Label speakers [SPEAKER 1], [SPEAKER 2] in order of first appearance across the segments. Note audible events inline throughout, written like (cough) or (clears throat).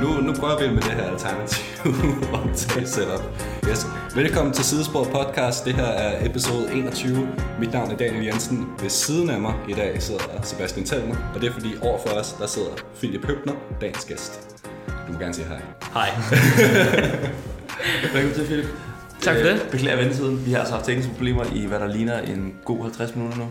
[SPEAKER 1] nu, nu prøver vi med det her alternative (laughs) optag setup. Yes. Velkommen til Sidespor Podcast. Det her er episode 21. Mit navn er Daniel Jensen. Ved siden af mig i dag sidder Sebastian Thelmer, og det er fordi over for os, der sidder Philip Høbner, dagens gæst. Du må gerne sige hej.
[SPEAKER 2] Hej. (laughs)
[SPEAKER 3] Velkommen til, Philip.
[SPEAKER 2] Tak for det.
[SPEAKER 3] Øh, Beklager ventetiden. Vi har altså haft tekniske problemer i, hvad der ligner en god 50 minutter nu.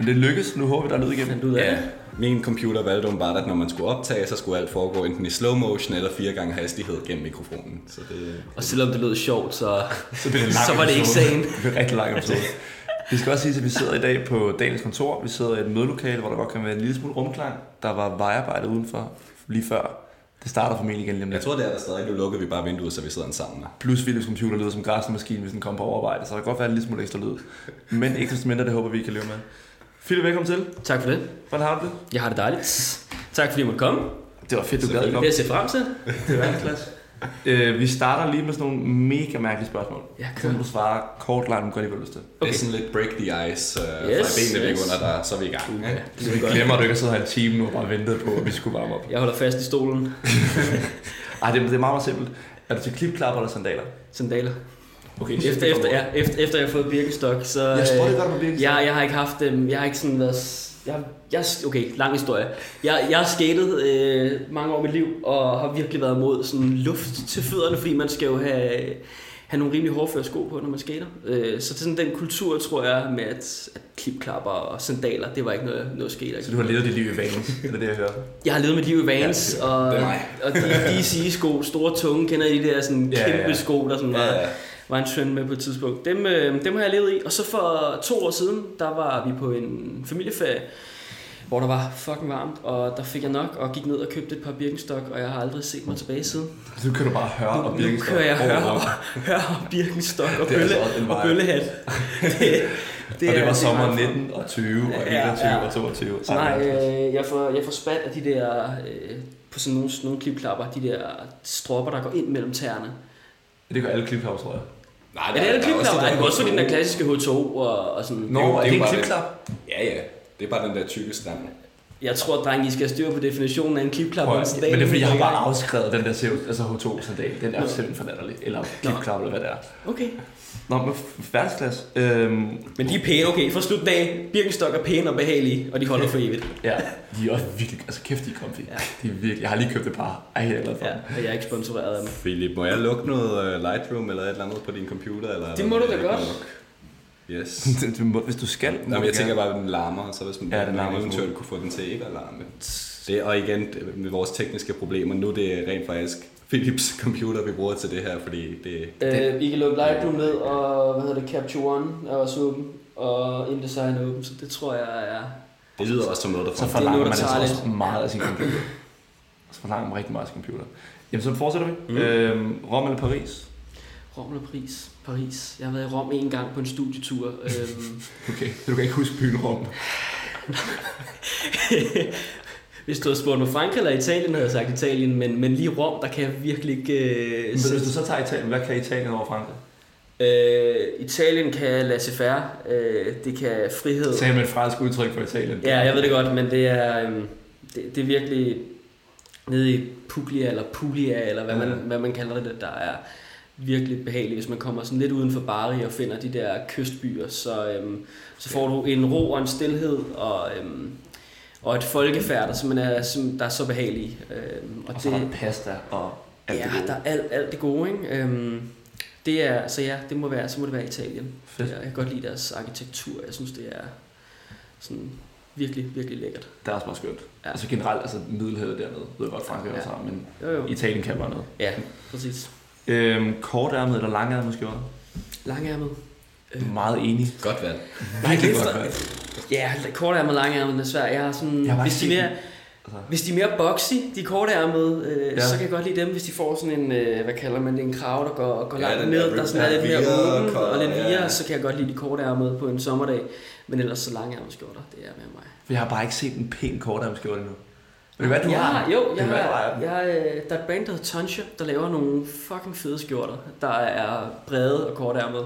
[SPEAKER 3] Men det lykkes. Nu håber vi, der er lyd igennem.
[SPEAKER 2] Fandt ud af
[SPEAKER 1] Ja,
[SPEAKER 2] det?
[SPEAKER 1] min computer valgte åbenbart, at når man skulle optage, så skulle alt foregå enten i slow motion eller fire gange hastighed gennem mikrofonen. Så det,
[SPEAKER 2] Og selvom det lød sjovt, så,
[SPEAKER 3] Så, bliver det
[SPEAKER 2] så var det ikke sagen.
[SPEAKER 3] Det bliver rigtig lang episode. Vi skal også sige, at vi sidder i dag på dagens kontor. Vi sidder i et mødelokale, hvor der godt kan være en lille smule rumklang. Der var vejarbejde udenfor lige før. Det starter formentlig igen lige om
[SPEAKER 1] jeg tror, det er der stadig. Nu lukker vi bare vinduet, så vi sidder sammen.
[SPEAKER 3] Plus Philips computer lyder som græsmaskine, hvis den kommer på overarbejde. Så der kan godt være en lille smule ekstra lyd. Men ikke desto mindre, det håber vi, kan leve med. Philip, velkommen til.
[SPEAKER 2] Tak for det.
[SPEAKER 3] Hvordan har du det?
[SPEAKER 2] Jeg har det dejligt. Tak fordi jeg måtte komme.
[SPEAKER 3] Det var fedt, du gad (laughs)
[SPEAKER 2] Det er
[SPEAKER 3] komme.
[SPEAKER 2] jeg ser frem til.
[SPEAKER 3] Det er verdensklasse. øh, vi starter lige med sådan nogle mega mærkelige spørgsmål.
[SPEAKER 2] Ja,
[SPEAKER 3] Så må du svare kort, langt, men godt lige, hvad du har lyst til.
[SPEAKER 1] Okay. Det er sådan lidt break the ice uh,
[SPEAKER 2] Yes,
[SPEAKER 1] fra benene væk
[SPEAKER 2] yes.
[SPEAKER 1] under der, så er vi i gang.
[SPEAKER 2] Ja,
[SPEAKER 1] Ja.
[SPEAKER 2] det godt.
[SPEAKER 3] glemmer, at du ikke har siddet her en time nu og bare ventet på, at vi skulle varme op.
[SPEAKER 2] Jeg holder fast i stolen. (laughs)
[SPEAKER 3] Ej, det, det er meget, meget simpelt. Er du til klipklapper eller sandaler?
[SPEAKER 2] Sandaler.
[SPEAKER 3] Okay,
[SPEAKER 2] Efter, efter, ja, efter, efter jeg har fået birkestok, så...
[SPEAKER 3] Jeg
[SPEAKER 2] øh,
[SPEAKER 3] godt på Birkenstock.
[SPEAKER 2] jeg, jeg har ikke haft dem. Jeg har ikke sådan været... Jeg, jeg, okay, lang historie. Jeg, jeg har skatet øh, mange år i mit liv, og har virkelig været imod sådan luft til fødderne, fordi man skal jo have, have nogle rimelig hårdføre sko på, når man skater. Øh, så det er sådan den kultur, tror jeg, med at, at klipklapper og sandaler, det var ikke noget, noget skater.
[SPEAKER 3] Så du har levet dit liv i Vans, er det jeg hører?
[SPEAKER 2] Jeg har levet mit liv i Vans,
[SPEAKER 1] Ja,
[SPEAKER 2] og, og de DC-sko, store tunge, kender I de der sådan
[SPEAKER 3] Ja,
[SPEAKER 2] kæmpe
[SPEAKER 3] ja.
[SPEAKER 2] sko, der sådan
[SPEAKER 1] Ja, ja.
[SPEAKER 2] var en trend med på et tidspunkt. Dem, øh, dem har jeg levet i, og så for to år siden, der var vi på en familieferie, hvor der var fucking varmt, og der fik jeg nok og gik ned og købte et par Birkenstock, og jeg har aldrig set mig tilbage siden.
[SPEAKER 3] Nu kan du bare høre
[SPEAKER 2] Nu,
[SPEAKER 3] og
[SPEAKER 2] nu
[SPEAKER 3] Birkenstock.
[SPEAKER 2] kører jeg hør
[SPEAKER 3] over.
[SPEAKER 2] og, hør og Birkenstock og,
[SPEAKER 3] Det
[SPEAKER 2] bølle,
[SPEAKER 3] altså
[SPEAKER 2] og bøllehat. Det,
[SPEAKER 3] Det, og det var
[SPEAKER 2] er
[SPEAKER 3] sommer
[SPEAKER 2] meget for-
[SPEAKER 3] 19 og 20 og
[SPEAKER 2] Ja,
[SPEAKER 3] 21
[SPEAKER 2] ja.
[SPEAKER 3] og 22.
[SPEAKER 2] Så nej, øh, jeg, får, jeg får spat af de der, øh, på sådan nogle, nogle klipklapper, de der stropper, der går ind mellem tæerne.
[SPEAKER 3] Det gør alle klipklapper, tror jeg.
[SPEAKER 1] Nej,
[SPEAKER 2] det er det klipklapper.
[SPEAKER 1] der
[SPEAKER 2] Er det også fordi den der
[SPEAKER 1] H2O.
[SPEAKER 2] klassiske H2 og, og sådan.
[SPEAKER 3] Nå,
[SPEAKER 1] er jo-
[SPEAKER 3] er
[SPEAKER 1] det er
[SPEAKER 3] det
[SPEAKER 1] jo
[SPEAKER 3] en klipklap?
[SPEAKER 1] Ja, ja. Det er bare den der tykke stang.
[SPEAKER 2] Jeg tror, drenge, I skal have styr på definitionen af en klipklap.
[SPEAKER 3] Prøv
[SPEAKER 2] og en
[SPEAKER 3] at-
[SPEAKER 2] sandal.
[SPEAKER 3] Men det er fordi, jeg har bare afskrevet den der CO, altså H2-sandal. Den er
[SPEAKER 2] Nå.
[SPEAKER 3] simpelthen for latterlig. Eller klipklap, eller hvad det er.
[SPEAKER 2] Okay.
[SPEAKER 3] Nå, men verdensklasse. Øhm,
[SPEAKER 2] Men de er pæne, okay. For slut af, Birkenstock er pæne og behagelige, og de holder for evigt.
[SPEAKER 3] ja, de er også virkelig, altså kæft, de er comfy.
[SPEAKER 2] Ja.
[SPEAKER 3] De er virkelig, jeg har lige købt et par. Ej, jeg er glad for
[SPEAKER 2] Ja, og jeg er ikke sponsoreret af dem.
[SPEAKER 1] Philip, må jeg lukke noget uh, Lightroom eller et eller andet på din computer? Eller er
[SPEAKER 2] Det må du da godt.
[SPEAKER 1] nok? Yes. (laughs)
[SPEAKER 3] Det- du må- Hvis du skal, må
[SPEAKER 1] Nå, men jeg tænker bare, at den larmer, så hvis man,
[SPEAKER 3] Ja, den
[SPEAKER 1] man
[SPEAKER 3] larmer
[SPEAKER 1] eventuelt
[SPEAKER 3] smule.
[SPEAKER 1] kunne få den til ikke at larme. Det, og igen, det- med vores tekniske problemer, nu er det rent faktisk Philips computer, vi bruger til det her, fordi det...
[SPEAKER 2] Øh, I kan lukke Lightroom ned, og hvad hedder det, Capture One er også åben, og InDesign er åben, så det tror jeg er...
[SPEAKER 1] Det lyder også som noget, der
[SPEAKER 3] Så
[SPEAKER 1] får...
[SPEAKER 2] Det er
[SPEAKER 3] forlanger man altså også meget af sin computer. Så forlanger man rigtig meget af sin computer. Jamen, så fortsætter vi.
[SPEAKER 1] Mm.
[SPEAKER 3] Øhm, Rom eller Paris?
[SPEAKER 2] Rom eller Paris? Paris. Jeg har været i Rom en gang på en studietur. øhm, (laughs)
[SPEAKER 3] Okay, så du kan ikke huske byen Rom. (laughs)
[SPEAKER 2] Hvis du havde spurgt mig Frankrig eller Italien, havde jeg sagt Italien, men, men lige Rom, der kan jeg virkelig ikke... Øh,
[SPEAKER 3] Men hvis du så tager Italien, hvad kan Italien over Frankrig?
[SPEAKER 2] øh, Italien kan laissez-faire, øh, det kan frihed.
[SPEAKER 3] Tag med et fransk udtryk for Italien.
[SPEAKER 2] Ja, jeg ved det godt, men det er, øhm, det, det er virkelig nede i Puglia, eller Puglia, eller hvad man,
[SPEAKER 3] Ja.
[SPEAKER 2] hvad man kalder det, der er virkelig behageligt. Hvis man kommer sådan lidt uden for Bari og finder de der kystbyer, så, øhm, så får du en ro og en stillhed, og, øhm, og et folkefærd, der, simpelthen er, som, der er så behagelige. Øhm,
[SPEAKER 3] Og så er der pasta og alt
[SPEAKER 2] ja,
[SPEAKER 3] det gode.
[SPEAKER 2] der er alt, alt det gode, ikke? Øhm, det er, så ja, det må være, så må det være Italien.
[SPEAKER 3] Fedt.
[SPEAKER 2] Jeg kan godt lide deres arkitektur. Jeg synes, det er sådan virkelig, virkelig lækkert.
[SPEAKER 3] Det er også bare skønt.
[SPEAKER 2] Ja.
[SPEAKER 3] Altså generelt, altså Middelhavet dernede, ved jeg godt, Frankrig
[SPEAKER 2] Ja.
[SPEAKER 3] også har, men
[SPEAKER 2] Jo, jo.
[SPEAKER 3] Italien kan bare noget.
[SPEAKER 2] Ja, præcis.
[SPEAKER 3] Øhm, kortærmet eller langærmet skjorte?
[SPEAKER 2] Langærmet. Øh.
[SPEAKER 3] Meget enig.
[SPEAKER 1] Godt valg.
[SPEAKER 3] Virkelig
[SPEAKER 2] det er
[SPEAKER 3] godt valgt.
[SPEAKER 2] Ja, kortærmet og langærmet er svært. Jeg har sådan,
[SPEAKER 3] Jeg har
[SPEAKER 2] hvis, de er mere,
[SPEAKER 3] Altså,
[SPEAKER 2] hvis de er mere boxy, de kortærmede, øh, ja.
[SPEAKER 3] Ja.
[SPEAKER 2] så kan jeg godt lide dem, hvis de får sådan en, øh, hvad kalder man det, en krav, der går, går
[SPEAKER 1] Ja,
[SPEAKER 2] langt ned,
[SPEAKER 1] der
[SPEAKER 2] der sådan er lidt mere åben og lidt
[SPEAKER 1] ja.
[SPEAKER 2] via, så kan jeg godt lide de kortærmede på en sommerdag. Men ellers så langærmet skjorter, det er med mig.
[SPEAKER 3] for jeg har bare ikke set en pæn kortærmet skjorte endnu. Vil det være, du
[SPEAKER 2] jeg
[SPEAKER 3] har?
[SPEAKER 2] jo, jeg
[SPEAKER 3] du
[SPEAKER 2] har,
[SPEAKER 3] ejer den.
[SPEAKER 2] jeg, øh, der er et brand, der hedder Tonsha, der laver nogle fucking fede skjorter, der er brede og kortærmede.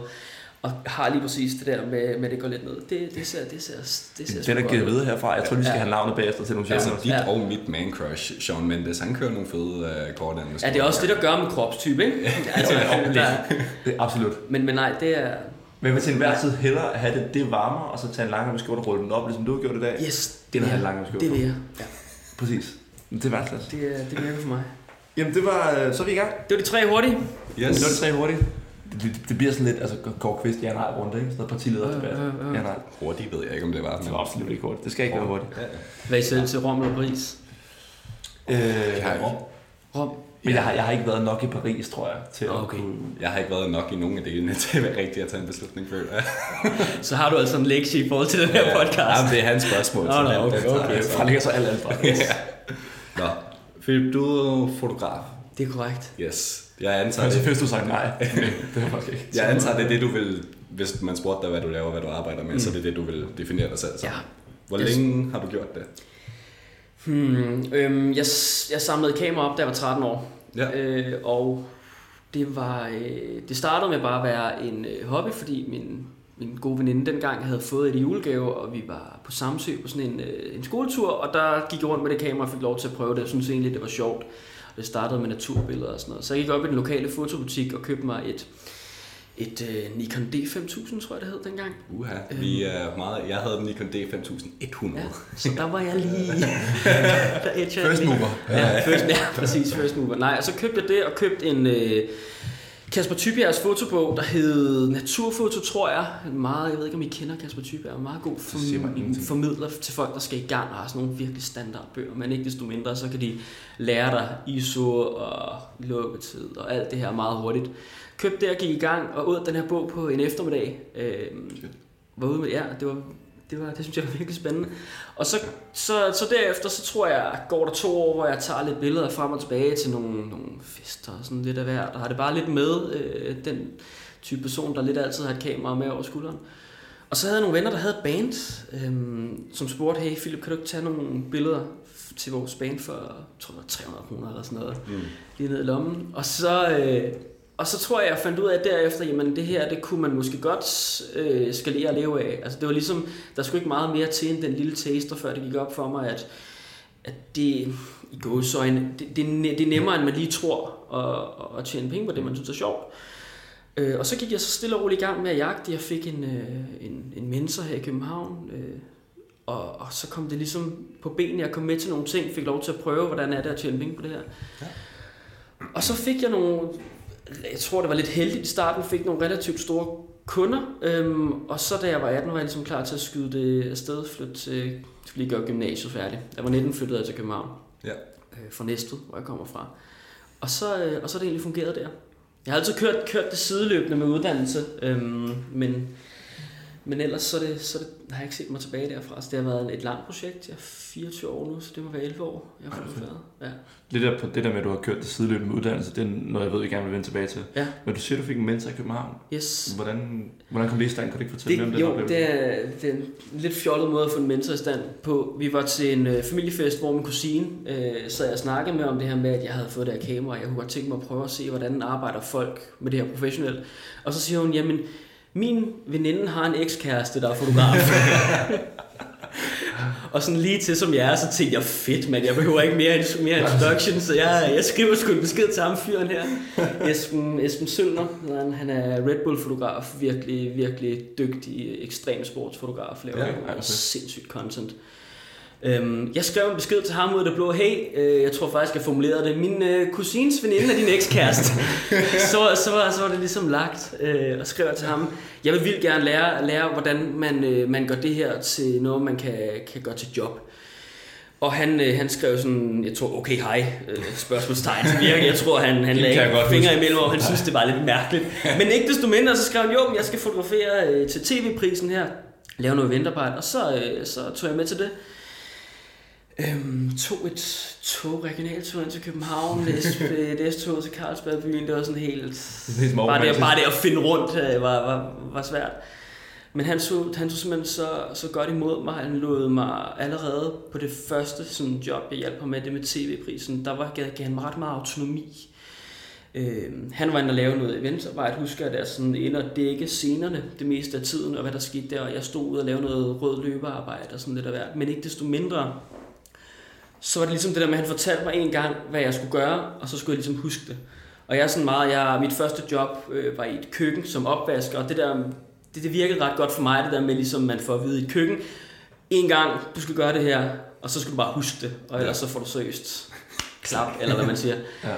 [SPEAKER 2] og har lige præcis det der med, med at det går lidt ned. Det, det ser, det ser, det ser
[SPEAKER 3] Det er der givet videre herfra. Jeg tror, vi skal
[SPEAKER 2] Ja.
[SPEAKER 3] have navnet bagefter til nogle
[SPEAKER 1] Altså dit
[SPEAKER 2] Ja.
[SPEAKER 1] og mit man crush, Sean Mendes, han kører nogle fede uh, kort
[SPEAKER 2] Ja, det er også det, der gør med kropstype, ikke? Altså,
[SPEAKER 3] Jo, jo, det- (laughs)
[SPEAKER 2] der,
[SPEAKER 3] Det er absolut.
[SPEAKER 2] men, men nej, det er...
[SPEAKER 3] Men vil til enhver tid hellere have det, det varmer, og så tage en lang skjorte og rulle den op, ligesom du har gjort i dag.
[SPEAKER 2] Yes,
[SPEAKER 3] Det er
[SPEAKER 2] vil
[SPEAKER 3] en
[SPEAKER 2] jeg.
[SPEAKER 3] lang skjorte.
[SPEAKER 2] Det vil jeg. Ja,
[SPEAKER 3] Præcis. Det er værdsat.
[SPEAKER 2] det, er- det virker for mig.
[SPEAKER 3] Jamen, det var... øh, Så er vi i gang.
[SPEAKER 2] Det var de tre hurtige.
[SPEAKER 1] Yes.
[SPEAKER 3] Det var det tre hurtigt. Det, det, det bliver sådan lidt, altså Gård Kvist, ja nej rundt, ikke? Sådan noget partilederdebat.
[SPEAKER 2] Øh, øh, øh.
[SPEAKER 3] Ja nej.
[SPEAKER 1] Hurtigt ved jeg ikke, om det var.
[SPEAKER 3] Det var absolut ikke hurtigt. Det skal ikke være hurtigt.
[SPEAKER 1] Ja.
[SPEAKER 2] Hvad er I selv til Rom eller Paris?
[SPEAKER 3] Øh,
[SPEAKER 1] Jeg har,
[SPEAKER 2] Rom.
[SPEAKER 3] Men jeg har, jeg har ikke været nok i Paris, tror jeg, til at
[SPEAKER 2] Okay.
[SPEAKER 3] kunne...
[SPEAKER 1] jeg har ikke været nok i nogen af delene (laughs) til at være rigtig at tage en beslutning før. (laughs)
[SPEAKER 2] Så har du altså en lektie i forhold til den her podcast.
[SPEAKER 1] Jamen, det er hans spørgsmål.
[SPEAKER 2] Nå,
[SPEAKER 1] så den-
[SPEAKER 2] okay, okay.
[SPEAKER 1] jeg så.
[SPEAKER 3] Fra ligger så alt fra. (laughs)
[SPEAKER 1] Ja. Nå, Philip, du er fotograf.
[SPEAKER 2] Det er korrekt.
[SPEAKER 1] Yes. Jeg antager,
[SPEAKER 3] Så
[SPEAKER 1] det,
[SPEAKER 3] først du sagde nej. Det var faktisk ikke.
[SPEAKER 1] jeg antager, det er det, du vil, hvis man spurgte dig, hvad du laver, hvad du arbejder med, mm. så er det det, du vil definere dig selv som.
[SPEAKER 2] Ja.
[SPEAKER 1] Hvor
[SPEAKER 2] Yes.
[SPEAKER 1] længe har du gjort det?
[SPEAKER 2] Hmm, øhm, jeg, jeg samlede kamera op, da jeg var 13 år.
[SPEAKER 1] Ja.
[SPEAKER 2] Øh, og det var øh, det startede med bare at være en øh, hobby, fordi min, min gode veninde dengang havde fået et julegave, og vi var på Samsø på sådan en, øh, en skoletur, og der gik jeg rundt med det kamera og fik lov til at prøve det. Jeg synes egentlig, det var sjovt. Det startede med naturbilleder og sådan noget. Så jeg gik op i den lokale fotobutik og købte mig et, et øh, Nikon D5000, tror jeg det hed dengang.
[SPEAKER 1] Uha, vi er meget... Jeg havde den Nikon D5100.
[SPEAKER 2] Ja, så der var jeg lige... (laughs) der jeg
[SPEAKER 3] First mover.
[SPEAKER 2] Ja, first, ja, præcis, first mover. Nej, og så købte jeg det, og købte en øh, Kasper Tybjergs fotobog, der hed Naturfoto, tror jeg. En meget, jeg ved ikke, om I kender Kasper Tybjerg, en meget god form- formidler til folk, der skal i gang og har sådan nogle virkelig standardbøger. Men ikke desto mindre, så kan de lære dig ISO og lukketid og alt det her meget hurtigt. Købte det og gik i gang og ud den her bog på en eftermiddag. Øh, var ude med, ja, det var, det var, det synes jeg var virkelig spændende. Og så, så, så derefter, så tror jeg, går der to år, hvor jeg tager lidt billeder frem og tilbage til nogle, nogle fester og sådan lidt af hvert, og har det bare lidt med, øh, den type person, der lidt altid har et kamera med over skulderen. Og så havde jeg nogle venner, der havde band, øhm, som spurgte, hey Philip, kan du ikke tage nogle billeder til vores band for, jeg tror var 300 kroner eller sådan noget,
[SPEAKER 1] Mm.
[SPEAKER 2] lige ned i lommen. Og så, øh, og så tror jeg, jeg fandt ud af derefter, jamen det her, det kunne man måske godt øh, skalere og leve af. Altså det var ligesom, der skulle ikke meget mere til end den lille taster, før det gik op for mig, at, at det, i gåsøjne, det, det, det er nemmere, end man lige tror, at, at tjene penge på det, man synes er sjovt. Øh, og så gik jeg så stille og roligt i gang med at jagte. Jeg fik en, øh, en, en mentor her i København, øh, og, og så kom det ligesom på benene. Jeg kom med til nogle ting, fik lov til at prøve, hvordan er det at tjene penge på det her.
[SPEAKER 1] Ja.
[SPEAKER 2] Og så fik jeg nogle, jeg tror det var lidt heldigt i starten, fik nogle relativt store kunder. Øhm, og så da jeg var 18, var jeg ligesom klar til at skyde det afsted, flytte til, jeg skulle lige gøre gymnasiet færdigt. Jeg var 19, flyttede jeg til København.
[SPEAKER 1] Ja.
[SPEAKER 2] Øh, fra Næstved, hvor jeg kommer fra. Og så, øh, og så er det egentlig fungeret der. Jeg har altid kørt, kørt det sideløbende med uddannelse, øhm, men, men ellers så, er det, så det, har jeg ikke set mig tilbage derfra. Så det har været et langt projekt. Jeg er 24 år nu, så det må være 11 år, jeg har fået Ja.
[SPEAKER 3] Det der, på det der med, at du har kørt det sideløbende med uddannelse, det er noget, jeg ved, vi gerne vil vende tilbage til.
[SPEAKER 2] Ja.
[SPEAKER 3] Men du siger, du fik en mentor i København.
[SPEAKER 2] Yes.
[SPEAKER 3] Hvordan, hvordan kom det i stand? Kan du ikke fortælle
[SPEAKER 2] Det,
[SPEAKER 3] mere om
[SPEAKER 2] jo,
[SPEAKER 3] oplevelse?
[SPEAKER 2] det er, det er en lidt fjollet måde at få en mentor i stand på. Vi var til en øh, familiefest, hvor min kusine øh, sad og snakkede med om det her med, at jeg havde fået det her kamera. Jeg kunne godt tænke mig at prøve at se, hvordan arbejder folk med det her professionelt. Og så siger hun, jamen, min veninde har en ekskæreste, der er fotograf. (laughs) og sådan lige til som jeg er, så tænkte jeg, fedt mand, jeg behøver ikke mere, mere introduction, så jeg, jeg skriver sgu en besked til ham fyren her. (laughs) Esben, Esben Sølner, han, er Red Bull-fotograf, virkelig, virkelig dygtig ekstrem sportsfotograf, laver
[SPEAKER 3] Ja, fedt.
[SPEAKER 2] sindssygt content. Øhm, jeg skrev en besked til ham ud af det blå, hey, øh, jeg tror faktisk, jeg formulerede det, min øh, kusins veninde er din ekskæreste. (laughs) så, så, var, så var det ligesom lagt, øh, og skrev til ham, jeg vil vildt gerne lære, lære hvordan man, øh, man gør det her til noget, man kan, kan gøre til job. Og han, øh, han skrev sådan, jeg tror, okay, hej, øh, spørgsmålstegn til virke. Jeg tror, han, han lagde fingre imellem, og han synes, det var lidt mærkeligt. Men ikke desto mindre, så skrev han, jo, jeg skal fotografere øh, til tv-prisen her, lave noget ventarbejde, og så, øh, så tog jeg med til det. Øhm, tog et tog, ind til København, (laughs) læste et S-tog til Carlsbergbyen, det var sådan helt...
[SPEAKER 3] Det
[SPEAKER 2] Bare det,
[SPEAKER 3] romantisk.
[SPEAKER 2] bare det at finde rundt øh, var, var, var svært. Men han så, han så simpelthen så, så godt imod mig. Han lod mig allerede på det første sådan, job, jeg hjalp ham med, det med tv-prisen, der var, gav, gav han mig ret meget autonomi. Øh, han var inde og lave noget eventarbejde, husker jeg, der sådan inde og dække scenerne det meste af tiden, og hvad der skete der, og jeg stod ud og lavede noget rød løbearbejde og sådan lidt af hvert. Men ikke desto mindre, så var det ligesom det der med, at han fortalte mig en gang, hvad jeg skulle gøre, og så skulle jeg ligesom huske det. Og jeg er sådan meget, jeg, mit første job øh, var i et køkken som opvasker, og det der, det, det virkede ret godt for mig, det der med ligesom, man får at vide i et køkken, en gang, du skal gøre det her, og så skal du bare huske det, og ellers så får du seriøst klap, eller hvad man siger.
[SPEAKER 3] Ja.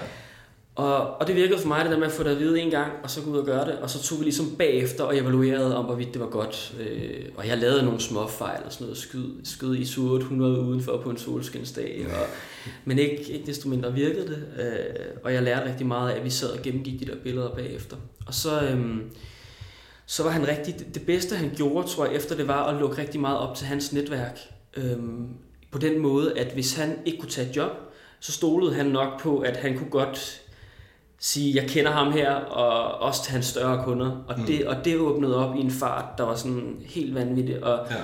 [SPEAKER 2] Og, og det virkede for mig, det der med at få det at vide en gang, og så gå ud og gøre det, og så tog vi ligesom bagefter og evaluerede om, hvorvidt det var godt. Øh, og jeg lavede nogle små fejl og sådan noget, skyd, skyd i sur 100 udenfor på en solskinsdag, og, men ikke, ikke desto mindre virkede det. Øh, og jeg lærte rigtig meget af, at vi sad og gennemgik de der billeder bagefter. Og så, øh, så var han rigtig, det- bedste han gjorde, tror jeg, efter det var at lukke rigtig meget op til hans netværk. Øh, på den måde, at hvis han ikke kunne tage et job, så stolede han nok på, at han kunne godt sige, jeg kender ham her, og også til hans større kunder. Og, mm. det, og det åbnede op i en fart, der var sådan helt vanvittig. Og,
[SPEAKER 1] Ja.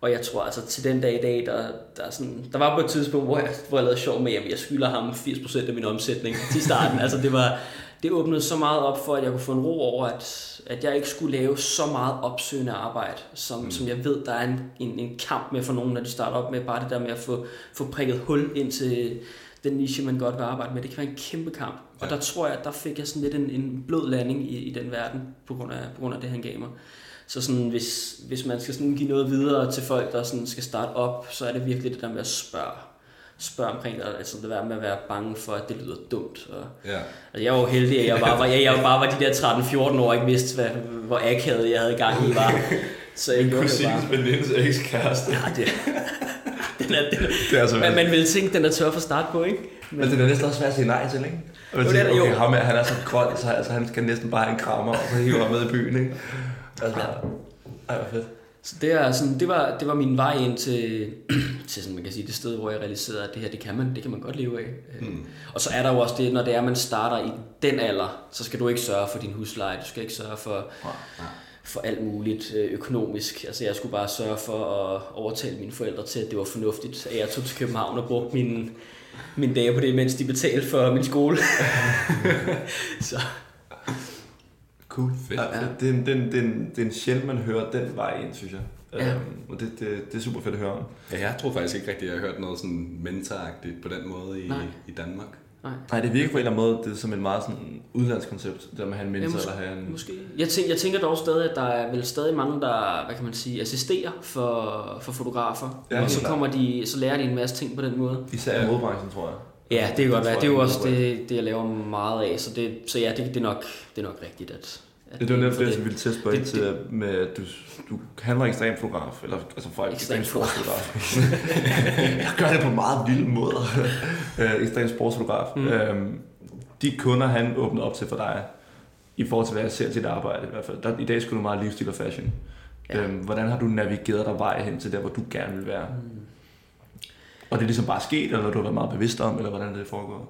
[SPEAKER 2] og jeg tror altså til den dag i dag, der, der, er sådan, der var på et tidspunkt, hvor jeg, hvor jeg lavede sjov med, at jeg skylder ham 80% af min omsætning til starten. (laughs) altså det var, det åbnede så meget op for, at jeg kunne få en ro over, at, at jeg ikke skulle lave så meget opsøgende arbejde, som, mm. som jeg ved, der er en, en, en kamp med for nogen, når de starter op med bare det der med at få, få prikket hul ind til den niche, man godt vil arbejde med. Det kan være en kæmpe kamp. Og
[SPEAKER 1] Ja.
[SPEAKER 2] der tror jeg, der fik jeg sådan lidt en, en blød landing i, i den verden, på grund, af, på grund af det, han gav mig. Så sådan, hvis, hvis man skal sådan give noget videre til folk, der sådan skal starte op, så er det virkelig det der med at spørge. Spørge omkring det, altså det der med at være bange for, at det lyder dumt. Og,
[SPEAKER 1] Ja.
[SPEAKER 2] altså jeg var jo heldig, at jeg bare var, jeg, jeg bare var de der 13-14 år, og ikke vidste, hvad, hvor akavet jeg havde gang i var. Så jeg det bare.
[SPEAKER 3] venindes ekskæreste.
[SPEAKER 2] Ja, det, den er, den
[SPEAKER 3] Det er altså
[SPEAKER 2] man, man vil tænke, den er tør for start på, ikke?
[SPEAKER 3] Men det er næsten også svært at sige nej til, ikke? Og
[SPEAKER 2] det er det,
[SPEAKER 3] okay,
[SPEAKER 2] jo.
[SPEAKER 3] ham her, han er så kold, så altså, han skal næsten bare have en krammer, og så hiver ham med i byen, ikke? Altså, ej, hvor fedt.
[SPEAKER 2] Så det, er sådan, det, var, det var min vej ind til, (clears throat) til sådan, man kan sige, det sted, hvor jeg realiserede, at det her, det kan man, det kan man godt leve af. Mm. Og så er der jo også det, når det er, man starter i den alder, så skal du ikke sørge for din husleje, du skal ikke sørge for, for alt muligt øh, økonomisk. Altså jeg skulle bare sørge for at overtale mine forældre til, at det var fornuftigt, at jeg tog til København og brugte mine, mine dage på det, mens de betalte for min skole. (laughs) så
[SPEAKER 3] Cool.
[SPEAKER 1] Fedt.
[SPEAKER 3] Ja, det, det, er en- det, er en- det, er en- det er en sjældent, man hører den vej ind, synes jeg.
[SPEAKER 2] Ja.
[SPEAKER 3] Øhm, og det, det, det er super fedt at høre om.
[SPEAKER 1] Ja, jeg tror faktisk ikke rigtigt, at jeg har hørt noget sådan mentoragtigt på den måde i,
[SPEAKER 2] Nej.
[SPEAKER 1] i Danmark.
[SPEAKER 2] Nej.
[SPEAKER 3] Nej, det virker på en eller anden måde, det er som et meget sådan udlandsk koncept, det der med at have en mentor
[SPEAKER 2] Ja, måske-
[SPEAKER 3] eller have en...
[SPEAKER 2] Måske. Jeg tænker, jeg tænker dog stadig, at der er vel stadig mange, der hvad kan man sige, assisterer for, for fotografer.
[SPEAKER 3] Ja,
[SPEAKER 2] og så, kommer de, så lærer de en masse ting på den måde.
[SPEAKER 3] Især i modebranchen, tror jeg.
[SPEAKER 2] Ja, det kan godt være. Det er jo også det, det, jeg laver meget af. Så, det, så ja, det, det, er nok, det er nok rigtigt, at... at
[SPEAKER 3] Det, var netop det, jeg ville til at spørge
[SPEAKER 2] Det-
[SPEAKER 3] til, med, at du, du handler ekstrem fotograf, eller altså for
[SPEAKER 2] Ekstrem
[SPEAKER 3] sportsfotograf. (laughs) jeg gør det på meget vilde måder. (laughs) Øh, ekstrem sportsfotograf. Mm. Øhm, de kunder, han åbnede op til for dig, i forhold til, hvad jeg ser til dit arbejde i hvert fald. Der, I dag skulle du meget livsstil og fashion.
[SPEAKER 2] Ja.
[SPEAKER 3] Øhm, hvordan har du navigeret dig vej hen til der, hvor du gerne vil være? Mm. Og det er ligesom bare sket, eller du har været meget bevidst om, eller hvordan det foregået?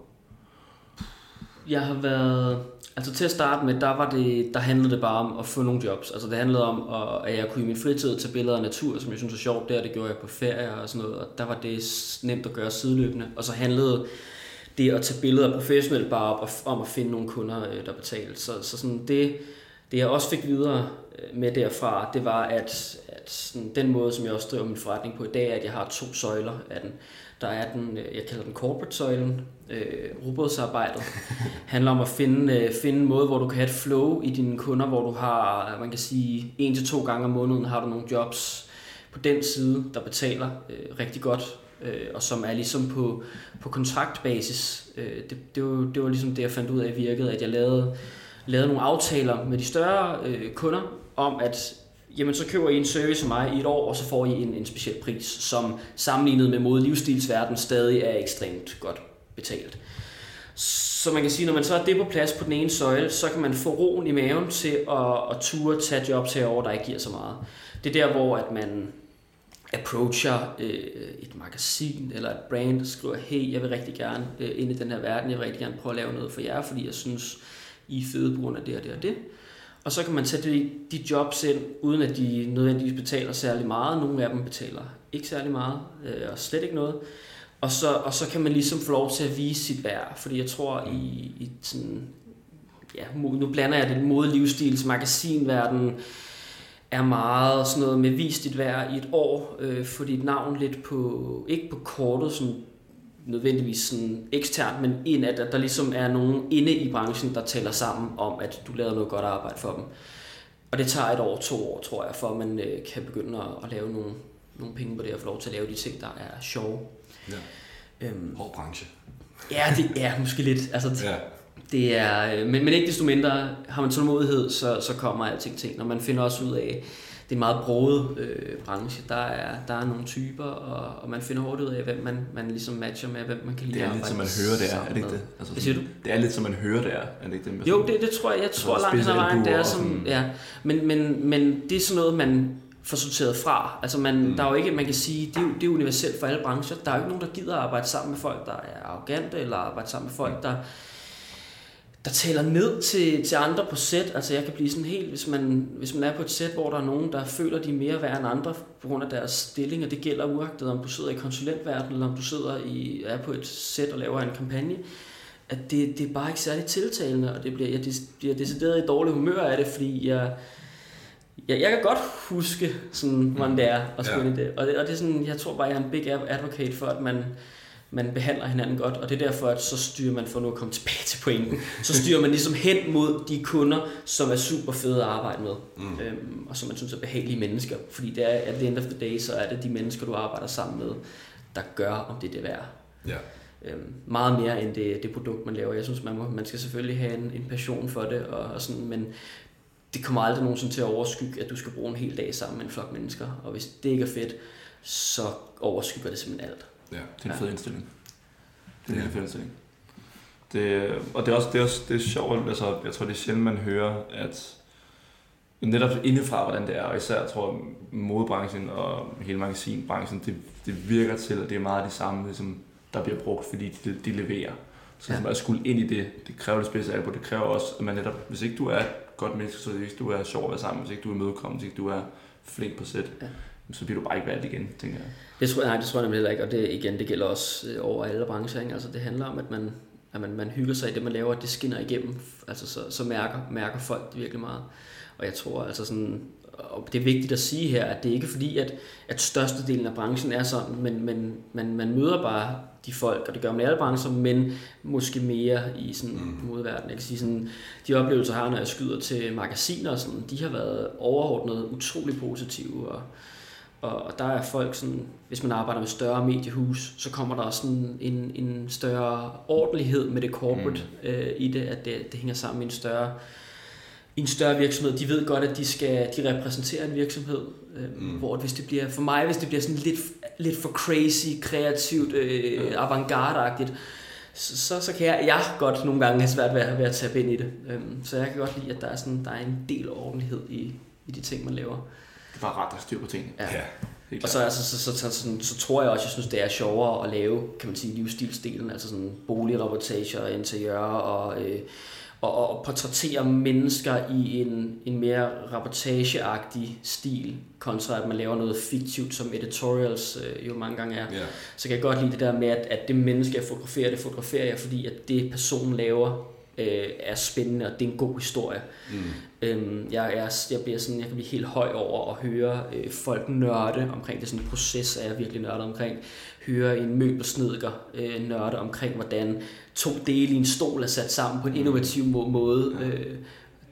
[SPEAKER 2] Jeg har været... Altså til at starte med, der, var det, der handlede det bare om at få nogle jobs. Altså det handlede om, at, at jeg kunne i min fritid tage billeder af natur, som jeg synes er sjovt der. Det gjorde jeg på ferie og sådan noget. Og der var det nemt at gøre sideløbende. Og så handlede det at tage billeder professionelt bare op og- om at finde nogle kunder, øh, der betalte. Så, så sådan det, det jeg også fik videre øh, med derfra, det var, at, at sådan den måde, som jeg også driver min forretning på i dag, er, at jeg har to søjler af den. Der er den, øh, jeg kalder den corporate-søjlen, øh, robotsarbejdet. (laughs) handler om at finde, øh, finde en måde, hvor du kan have et flow i dine kunder, hvor du har, man kan sige, en til to gange om måneden har du nogle jobs på den side, der betaler øh, rigtig godt, øh, og som er ligesom på, på kontraktbasis. Øh, det, det, var, det var ligesom det, jeg fandt ud af virkede, at jeg lavede, lavede nogle aftaler med de større øh, kunder om, at jamen så køber I en service af mig i et år, og så får I en, en speciel pris, som sammenlignet med mod livsstilsverden stadig er ekstremt godt betalt. Så man kan sige, når man så har det på plads på den ene søjle, så kan man få roen i maven til at, at ture tage jobs herover, der ikke giver så meget. Det er der, hvor at man approacher øh, et magasin eller et brand, og skriver, hey, jeg vil rigtig gerne øh, ind i den her verden, jeg vil rigtig gerne prøve at lave noget for jer, fordi jeg synes, I er fede på grund af det og det og det. Og så kan man tage de, de jobs ind, uden at de nødvendigvis betaler særlig meget. Nogle af dem betaler ikke særlig meget, øh, og slet ikke noget. Og så, og så kan man ligesom få lov til at vise sit værd, fordi jeg tror, i, i sådan, ja, nu blander jeg det mode, livsstils, magasinverden, er meget sådan noget med vis dit værd i et år, øh, få dit navn lidt på, ikke på kortet, sådan nødvendigvis sådan eksternt, men ind at, der ligesom er nogen inde i branchen, der tæller sammen om, at du lavede noget godt arbejde for dem. Og det tager et år, to år, tror jeg, for at man øh, kan begynde at, at lave nogle, nogle penge på det, og få lov til at lave de ting, der er sjove.
[SPEAKER 1] Ja.
[SPEAKER 2] Øhm,
[SPEAKER 1] Hård branche.
[SPEAKER 2] ja, det er måske lidt. Altså,
[SPEAKER 1] Ja.
[SPEAKER 2] det er, øh, men, men ikke desto mindre, har man tålmodighed, så, så kommer alting ting. Når man finder også ud af, det er en meget broget øh, branche. Der er, der er nogle typer, og, og man finder hurtigt ud af, hvem man, man ligesom matcher med, hvem man kan lide
[SPEAKER 3] Det er
[SPEAKER 2] at
[SPEAKER 3] lidt, som man
[SPEAKER 2] arbejde
[SPEAKER 3] hører det er, er det ikke det? Altså,
[SPEAKER 2] Hvad siger du?
[SPEAKER 3] Det er lidt, som man hører det er, er det ikke det?
[SPEAKER 2] Jo, det, det tror jeg. Jeg tror
[SPEAKER 3] Altså,
[SPEAKER 2] langt hen ad vejen, det er som,
[SPEAKER 3] sådan-
[SPEAKER 2] ja. Men, men, men det er sådan noget, man får sorteret fra. Altså man, mm. der er jo ikke, man kan sige, det er, det er universelt for alle brancher. Der er jo ikke nogen, der gider at arbejde sammen med folk, der er arrogante, eller arbejde sammen med folk, der, der taler ned til, til andre på sæt. Altså jeg kan blive sådan helt, hvis man, hvis man er på et sæt, hvor der er nogen, der føler, de er mere værd end andre på grund af deres stilling, og det gælder uagtet, om du sidder i konsulentverdenen, eller om du sidder i, er på et sæt og laver en kampagne, at det, det er bare ikke særlig tiltalende, og det bliver, jeg bliver decideret i dårlig humør af det, fordi jeg, jeg, jeg kan godt huske, sådan, hvordan det er at skulle
[SPEAKER 1] Ja.
[SPEAKER 2] det. Og, det. og det er sådan, jeg tror bare, jeg er en big advocate for, at man, man behandler hinanden godt, og det er derfor, at så styrer man, for nu at komme tilbage til pointen, så styrer man ligesom hen mod de kunder, som er super fede at arbejde med, mm. øhm, og som man synes er behagelige mennesker. Fordi det er, at the end of the day, så er det de mennesker, du arbejder sammen med, der gør, om det er det værd.
[SPEAKER 1] Ja.
[SPEAKER 2] Øhm, meget mere end det, det produkt, man laver. Jeg synes, man, må, man skal selvfølgelig have en, en passion for det, og, og sådan, men det kommer aldrig nogensinde til at overskygge, at du skal bruge en hel dag sammen med en flok mennesker. Og hvis det ikke er fedt, så overskygger det simpelthen alt.
[SPEAKER 1] Ja.
[SPEAKER 3] Det er en
[SPEAKER 2] Ja.
[SPEAKER 3] fed indstilling. Det er en fed indstilling. Det, og det er også, det er også det er sjovt, altså, jeg tror det er sjældent, man hører, at netop indefra, hvordan det er, og især jeg tror modebranchen og hele magasinbranchen, det, det virker til, at det er meget de samme, ligesom, der bliver brugt, fordi de, de leverer. Så
[SPEAKER 2] Ja.
[SPEAKER 3] ja. at skulle ind i det, det kræver det spidse albu, det kræver også, at man netop, hvis ikke du er et godt menneske, så hvis du er sjov at være sammen, hvis ikke du er imødekommende, hvis ikke du er flink på sæt,
[SPEAKER 2] Ja.
[SPEAKER 3] Så bliver du bare ikke valgt igen, tænker jeg.
[SPEAKER 2] Det tror jeg, nej, det tror jeg nemlig heller ikke, og det, igen, det gælder også øh, over alle brancher. Ikke? Altså, det handler om, at man, at man, man hygger sig i det, man laver, at det skinner igennem. Altså, så, så mærker, mærker folk det virkelig meget. Og jeg tror altså sådan, og det er vigtigt at sige her, at det er ikke fordi, at, at størstedelen af branchen er sådan, men, men man, man møder bare de folk, og det gør man i alle brancher, men måske mere i sådan mm. modverdenen. Jeg kan sige sådan, de oplevelser, jeg har, når jeg skyder til magasiner og sådan, de har været overordnet utrolig positive, og, og, og der er folk sådan, hvis man arbejder med større mediehus, så kommer der også sådan en, en større ordentlighed med det corporate mm. øh, i det, at det, det hænger sammen i en større i en større virksomhed, de ved godt, at de skal de repræsenterer en virksomhed, øh, mm. hvor hvis det bliver, for mig, hvis det bliver sådan lidt, lidt for crazy, kreativt, øh, avantgarde-agtigt, så, så, så kan jeg, jeg godt nogle gange have svært ved, at- ved at tabe ind i det. Øhm, så jeg kan godt lide, at der er, sådan, der er en del ordentlighed i, i de ting, man laver.
[SPEAKER 3] Det bare ret at styr på tingene.
[SPEAKER 2] Ja.
[SPEAKER 1] Ja.
[SPEAKER 2] Og så, altså, så, så, så, så, så tror jeg også, jeg synes, det er sjovere at lave, kan man sige, livsstilsdelen, altså sådan boligreportager, interiør og, øh, og, og portrættere mennesker i en, en mere reportageagtig stil, kontra at man laver noget fiktivt, som editorials øh, jo mange gange er.
[SPEAKER 1] Ja.
[SPEAKER 2] Så kan jeg godt lide det der med, at, at det menneske, jeg fotograferer, det fotograferer jeg, fordi at det personen laver, øh, er spændende, og det er en god historie.
[SPEAKER 1] Mm.
[SPEAKER 2] Øhm, jeg, jeg, jeg, bliver sådan, jeg kan blive helt høj over at høre øh, folk nørde omkring det. Sådan en proces er jeg virkelig nørdet omkring. Høre en møbelsnedker øh, nørde omkring, hvordan to dele i en stol er sat sammen på en innovativ må- måde. Øh,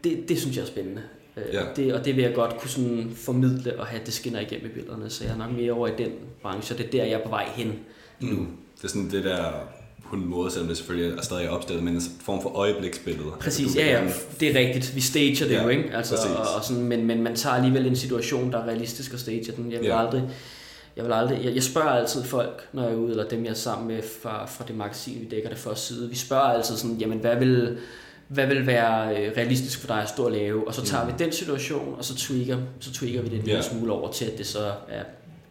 [SPEAKER 2] det, det synes jeg er spændende. Øh,
[SPEAKER 1] Ja.
[SPEAKER 2] det, og det vil jeg godt kunne sådan formidle og have, det skinner igennem i billederne. Så jeg er nok mere over i den branche, og det er der, jeg er på vej hen nu.
[SPEAKER 1] Mm. Det er sådan det der på en måde, selvom det selvfølgelig er stadig opstillet, men en form for øjebliksbillede.
[SPEAKER 2] Præcis,
[SPEAKER 1] Altså,
[SPEAKER 2] ja, ja, det er rigtigt. Vi stager det
[SPEAKER 1] Ja,
[SPEAKER 2] jo, ikke? Altså,
[SPEAKER 1] præcis.
[SPEAKER 2] og, og sådan, men, men man tager alligevel en situation, der er realistisk at stage den. Jeg vil
[SPEAKER 1] Ja.
[SPEAKER 2] aldrig, jeg, vil aldrig jeg, jeg spørger altid folk, når jeg er ude, eller dem jeg er sammen med fra, fra det magasin, vi dækker det første side. Vi spørger altid sådan, jamen hvad vil, hvad vil være øh, realistisk for dig at stå og lave? Og så tager vi den situation, og så tweaker, så tweaker vi det en lille
[SPEAKER 1] Mm. Ja.
[SPEAKER 2] smule over til, at det så er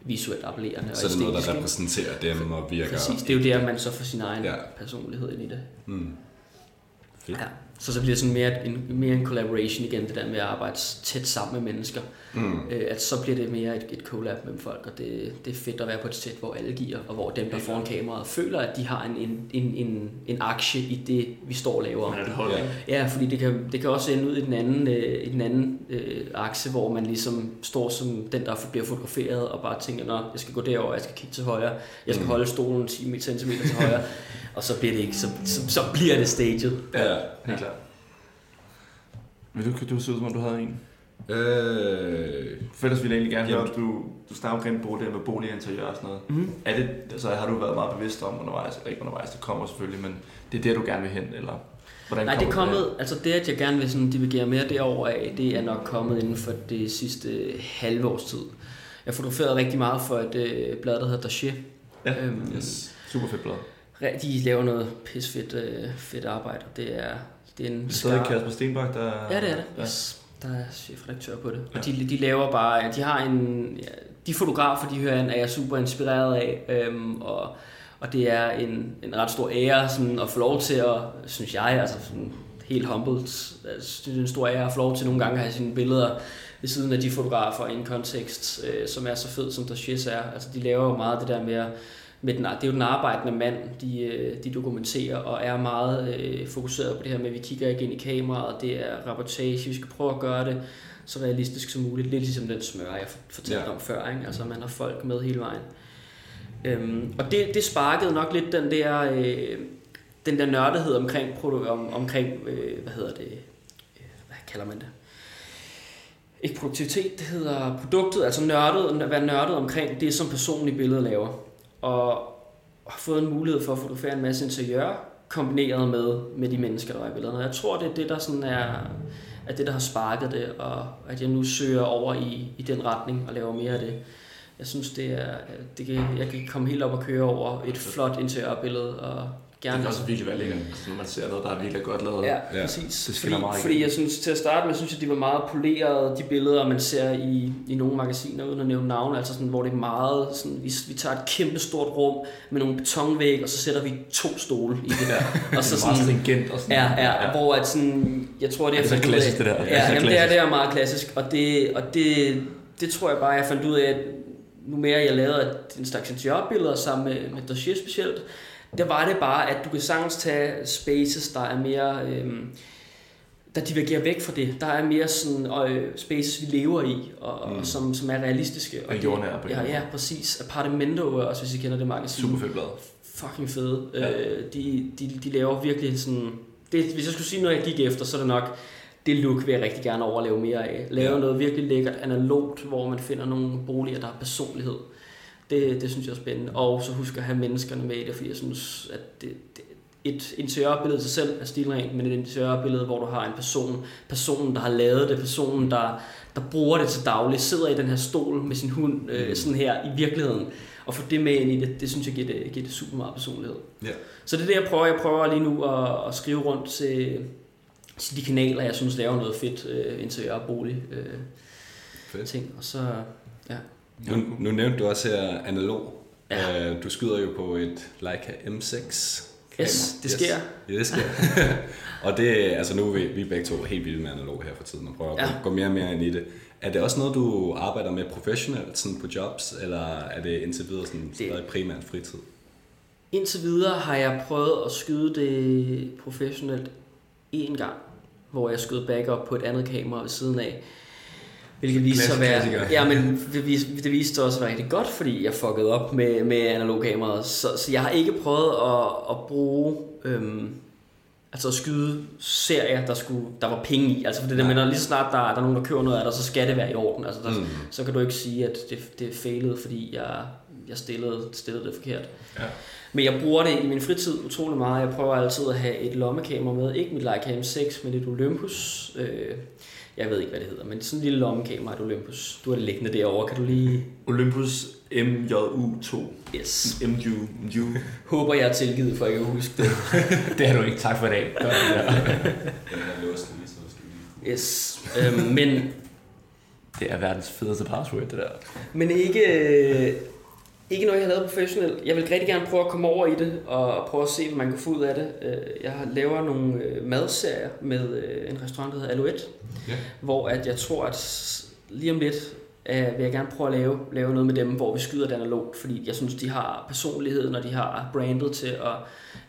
[SPEAKER 2] visuelt appellerende
[SPEAKER 1] Så er det noget, der repræsenterer dem og virker.
[SPEAKER 2] Præcis, det er jo der, man så får sin egen
[SPEAKER 1] Ja.
[SPEAKER 2] personlighed ind i det.
[SPEAKER 1] Mm. Fedt.
[SPEAKER 2] Ja. Så så bliver det sådan mere en, mere en collaboration igen, det der med at arbejde tæt sammen med mennesker.
[SPEAKER 1] Mm.
[SPEAKER 2] Øh, at så bliver det mere et, et collab med folk, og det, det er fedt at være på et sæt, hvor alle giver, og hvor dem, der får en kameraet, føler, at de har en, en, en, en, en aktie i det, vi står og laver.
[SPEAKER 3] Man er et hold,
[SPEAKER 1] Ja.
[SPEAKER 2] Ja, fordi det kan, det kan også ende ud i den anden, øh, i den anden øh, akse, hvor man ligesom står som den, der bliver fotograferet, og bare tænker, at jeg skal gå derover, jeg skal kigge til højre, jeg skal
[SPEAKER 1] Mm.
[SPEAKER 2] holde stolen 10 cm til højre, og så bliver det ikke, så, så, så bliver det staged.
[SPEAKER 1] Ja.
[SPEAKER 3] Helt klart. Vil du, du se ud som om du havde en?
[SPEAKER 1] Øh,
[SPEAKER 3] For ellers ville jeg egentlig gerne høre, du, du snakker omkring bolig, det med bolig og interiør og sådan noget.
[SPEAKER 2] Mm.
[SPEAKER 3] Er det, altså, har du været meget bevidst om undervejs, eller ikke undervejs, det kommer selvfølgelig, men det er der, du gerne vil hen, eller hvordan
[SPEAKER 2] Nej, det er kommet, altså det, at jeg gerne vil sådan divergere mere derover af, det er nok kommet inden for det sidste halve års tid. Jeg fotograferede rigtig meget for et øh, blad, der hedder Daché.
[SPEAKER 3] Ja.
[SPEAKER 2] Øhm,
[SPEAKER 1] yes.
[SPEAKER 3] Super fedt blad.
[SPEAKER 2] De laver noget pisfedt øh, fedt arbejde, og det er, det er en
[SPEAKER 3] Det er stadig Kasper Stenbak, der...
[SPEAKER 2] Ja, det er det.
[SPEAKER 3] Ja.
[SPEAKER 2] Yes. Der er chefredaktør på det. Og
[SPEAKER 3] Ja.
[SPEAKER 2] de, de laver bare, de har en, ja, de fotografer, de hører er jeg super inspireret af, øhm, og, og det er en, en ret stor ære sådan, at få lov til at, synes jeg, altså sådan helt humbled, altså, det er en stor ære at få lov til nogle gange at have sine billeder ved siden af de fotografer i en kontekst, øh, som er så fed, som der Shiz er. Altså, de laver jo meget det der med at med den, det er jo den arbejdende mand, de, øh, de dokumenterer, og er meget øh, fokuseret på det her med, at vi kigger ikke ind i kameraet, det er rapportage, vi skal prøve at gøre det så realistisk som muligt, lidt ligesom den smør, jeg fortalte
[SPEAKER 1] Ja.
[SPEAKER 2] om før, ikke? altså man har folk med hele vejen. Øhm, og det, det sparkede nok lidt den der, øh, den der nørdighed omkring, om, omkring øh, hvad hedder det, øh, hvad kalder man det? Ikke produktivitet, det hedder produktet, altså nørdet, at være nørdet omkring det, som personen i billedet laver. Og har fået en mulighed for at fotografere en masse interiør, kombineret med, med de mennesker, der er i billederne. Og jeg tror, det er det, der sådan er, er det, der har sparket det, og at jeg nu søger over i, i den retning og laver mere af det. Jeg synes, det er, det kan, jeg kan komme helt op og køre over et flot interiørbillede, og
[SPEAKER 3] det
[SPEAKER 2] gerne
[SPEAKER 3] kan også virkelig være lækkert, når man ser noget, der er virkelig godt lavet.
[SPEAKER 2] Ja,
[SPEAKER 1] Ja.
[SPEAKER 2] præcis.
[SPEAKER 3] Det
[SPEAKER 2] fordi,
[SPEAKER 3] meget
[SPEAKER 2] fordi jeg synes, til at starte med, synes jeg, de var meget polerede, de billeder, man ser i, i nogle magasiner, uden at nævne navne, altså sådan, hvor det er meget, sådan, vi, vi tager et kæmpe stort rum med nogle betonvæg, og så sætter vi to stole i det.
[SPEAKER 3] Ja.
[SPEAKER 2] og så
[SPEAKER 3] det er meget
[SPEAKER 2] sådan,
[SPEAKER 3] stringent og sådan.
[SPEAKER 2] Ja, ja, ja, hvor at sådan, jeg tror, det er,
[SPEAKER 3] Det er så klassisk, det der. Det er
[SPEAKER 2] Ja,
[SPEAKER 3] så
[SPEAKER 2] jamen, det er, det er meget klassisk, og det, og det, det tror jeg bare, jeg fandt ud af, at nu mere jeg lavede en slags interiørbilleder sammen med, med Dossier specielt, der var det bare, at du kan sagtens tage spaces, der er mere... Øhm, der divergerer væk fra det. Der er mere sådan øh, spaces, vi lever i, og,
[SPEAKER 1] Mm.
[SPEAKER 2] mm. som, som er realistiske.
[SPEAKER 3] Og
[SPEAKER 2] det-
[SPEAKER 3] jordnære på
[SPEAKER 2] ja, ja, præcis. Apartamento, også hvis I kender det magasin
[SPEAKER 3] Super fedt blad.
[SPEAKER 2] fucking fede.
[SPEAKER 3] Ja.
[SPEAKER 2] Øh, de, de, de laver virkelig sådan... Det, hvis jeg skulle sige noget, jeg gik efter, så er det nok, det look vil jeg rigtig gerne overleve mere af. Lave
[SPEAKER 1] ja.
[SPEAKER 2] noget virkelig lækkert analogt, hvor man finder nogle boliger, der har personlighed. Det, det synes jeg er spændende. Og så husk at have menneskerne med i det, fordi jeg synes, at det, det, et interiørbillede sig selv er stilrent, men et interiørbillede, hvor du har en person, personen, der har lavet det, personen, der, der bruger det til daglig, sidder i den her stol med sin hund, øh, sådan her i virkeligheden, og få det med ind i det, det synes jeg giver det, giver det super meget personlighed.
[SPEAKER 1] Ja.
[SPEAKER 2] Så det er det, jeg prøver. Jeg prøver lige nu at, at skrive rundt til, til de kanaler, jeg synes laver noget fedt øh, interiør bolig øh,
[SPEAKER 1] Fedt.
[SPEAKER 2] ting. Og så, ja.
[SPEAKER 1] Nu, nu nævnte du også her analog.
[SPEAKER 2] Ja.
[SPEAKER 1] Øh, Du skyder jo på et Leica M6 kamera.
[SPEAKER 2] Yes, det sker.
[SPEAKER 1] Ja, det sker. (laughs) og det, altså nu er vi, vi er begge to helt vilde med analog her for tiden, og prøver. Ja. at gå mere og mere ind i det. Er det også noget, du arbejder med professionelt sådan på jobs, eller er det indtil videre sådan,
[SPEAKER 2] Det-
[SPEAKER 1] stadig primært fritid?
[SPEAKER 2] Indtil videre har jeg prøvet at skyde det professionelt én gang, hvor jeg skød backup på et andet kamera ved siden af. Hvilket viste sig at være, ja, men det viste, det viste også at være rigtig godt, fordi jeg fuckede op med, med analogkameraet. Så, så jeg har ikke prøvet at, at bruge, øhm, altså at skyde serier, der, skulle, der var penge i. Altså for det der med, når lige så snart der, der er nogen, der køber noget af dig, så skal det være i orden. Altså der,
[SPEAKER 1] mm.
[SPEAKER 2] Så kan du ikke sige, at det, det failede, fordi jeg, jeg stillede, stillede det forkert.
[SPEAKER 3] Ja.
[SPEAKER 2] Men jeg bruger det i min fritid utrolig meget. Jeg prøver altid at have et lommekamera med. Ikke mit Leica M6, men et Olympus. Øh, jeg ved ikke, hvad det hedder, men sådan en lille lommekamera, et Olympus. Du har det liggende derovre. Kan du lige...
[SPEAKER 3] Olympus MJU2.
[SPEAKER 2] Yes.
[SPEAKER 3] MJU. MJU. (laughs)
[SPEAKER 2] Håber, jeg er tilgivet, for jeg kan huske det. (laughs)
[SPEAKER 3] Det har du ikke. Tak for i dag. Det (laughs)
[SPEAKER 2] Yes. Øhm, men,
[SPEAKER 3] Det er verdens fedeste password, det der.
[SPEAKER 2] men ikke, øh, Ikke noget, jeg har lavet professionelt. Jeg vil rigtig gerne prøve at komme over i det, og prøve at se, hvad man kan få ud af det. Øh, Jeg laver nogle øh, madserier med øh, en restaurant, der hedder Alouette,
[SPEAKER 1] Ja.
[SPEAKER 2] hvor at jeg tror, at lige om lidt øh, vil jeg gerne prøve at lave, lave noget med dem, hvor vi skyder det analogt, fordi jeg synes, de har personligheden, og de har brandet til, at,